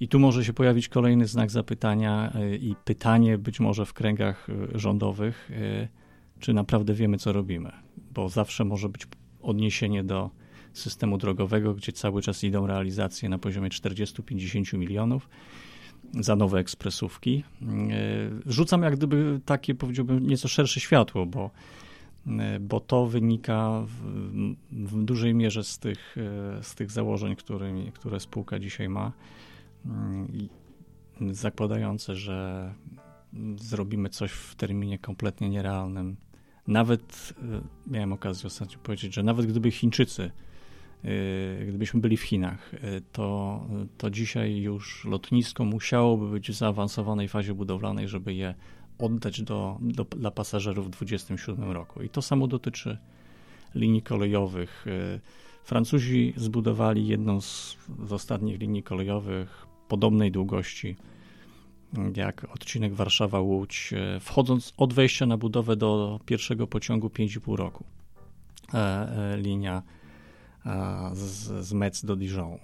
I tu może się pojawić kolejny znak zapytania e, i pytanie być może w kręgach e, rządowych, e, czy naprawdę wiemy, co robimy, bo zawsze może być odniesienie do systemu drogowego, gdzie cały czas idą realizacje na poziomie 40-50 milionów za nowe ekspresówki. Rzucam jak gdyby takie, powiedziałbym, nieco szersze światło, bo, bo to wynika w, w dużej mierze z tych, z tych założeń, którymi, które spółka dzisiaj ma zakładające, że zrobimy coś w terminie kompletnie nierealnym. Nawet miałem okazję ostatnio powiedzieć, że nawet gdyby Chińczycy, gdybyśmy byli w Chinach, y, to, to dzisiaj już lotnisko musiałoby być w zaawansowanej fazie budowlanej, żeby je oddać do, do, dla pasażerów w 2027 roku. I to samo dotyczy linii kolejowych. Francuzi zbudowali jedną z, z ostatnich linii kolejowych podobnej długości jak odcinek Warszawa-Łódź, e, wchodząc od wejścia na budowę do pierwszego pociągu 5,5 roku. E, e, linia z, z Metz do Dijon.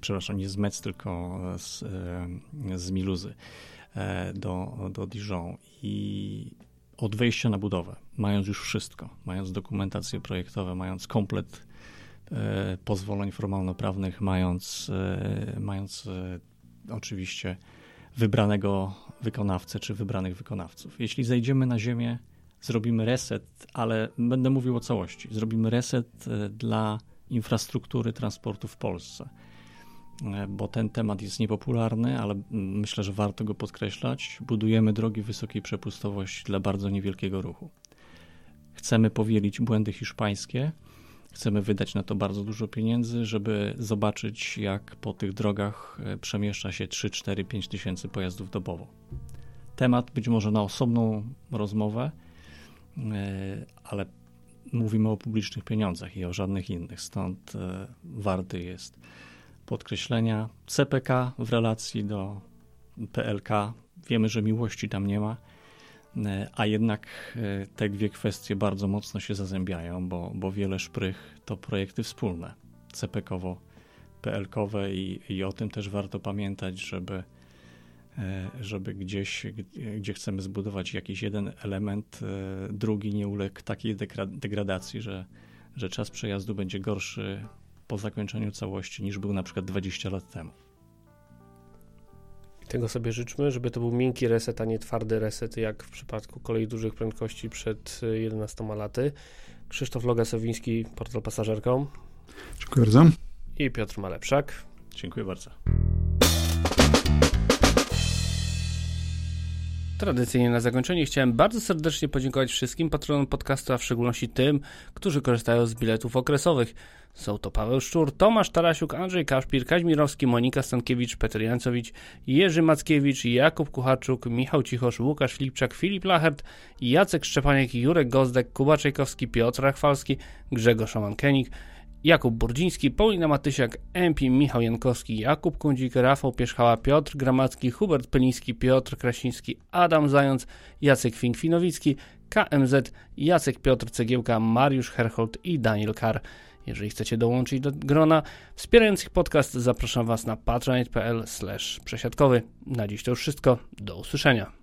Przepraszam, nie z Metz, tylko z, z Miluzy do, do Dijon. I od wejścia na budowę, mając już wszystko, mając dokumentacje projektowe, mając komplet E, pozwoleń formalno-prawnych, mając, e, mając e, oczywiście wybranego wykonawcę czy wybranych wykonawców. Jeśli zejdziemy na ziemię, zrobimy reset, ale będę mówił o całości. Zrobimy reset dla infrastruktury transportu w Polsce, bo ten temat jest niepopularny, ale myślę, że warto go podkreślać. Budujemy drogi wysokiej przepustowości dla bardzo niewielkiego ruchu. Chcemy powielić błędy hiszpańskie, Chcemy wydać na to bardzo dużo pieniędzy, żeby zobaczyć, jak po tych drogach e, przemieszcza się 3, 4, 5 tysięcy pojazdów dobowo. Temat być może na osobną rozmowę, e, ale mówimy o publicznych pieniądzach i o żadnych innych, stąd e, warty jest podkreślenia CPK w relacji do PLK. Wiemy, że miłości tam nie ma E, a jednak e, te dwie kwestie bardzo mocno się zazębiają, bo, bo wiele szprych to projekty wspólne, CPK-owo, PL-kowe i, i o tym też warto pamiętać, żeby, e, żeby gdzieś, gdzie chcemy zbudować jakiś jeden element, drugi nie uległ takiej degradacji, że, że czas przejazdu będzie gorszy po zakończeniu całości niż był na przykład 20 lat temu. Tego sobie życzmy, żeby to był miękki reset, a nie twardy reset, jak w przypadku kolei dużych prędkości przed 11 y, laty. Krzysztof Logasowiński, portal pasażerką. Dziękuję bardzo. I Piotr Malepszak. Dziękuję bardzo. Tradycyjnie na zakończenie chciałem bardzo serdecznie podziękować wszystkim patronom podcastu, a w szczególności tym, którzy korzystają z biletów okresowych. Są to Paweł Szczur, Tomasz Tarasiuk, Andrzej Kaszpir, Kaźmirowski, Monika Stankiewicz, Petr Jancowicz, Jerzy Mackiewicz, Jakub Kucharczuk, Michał Cichosz, Łukasz Filipczak, Filip Lachert, Jacek Szczepaniak, Jurek Gozdek, Kuba Czajkowski, Piotr Rachwalski, Grzegorz Szamankenik, Jakub Burdziński, Paulina Matysiak, MP Michał Jankowski, Jakub Kundzik, Rafał Pierzchała, Piotr Gramacki, Hubert Peliński, Piotr Krasiński, Adam Zając, Jacek Fink-Finowicki, KMZ, Jacek Piotr Cegiełka, Mariusz Herhold i Daniel Kar. Jeżeli chcecie dołączyć do grona wspierających podcast, zapraszam Was na patronite.pl przesiadkowy. Na dziś to już wszystko. Do usłyszenia.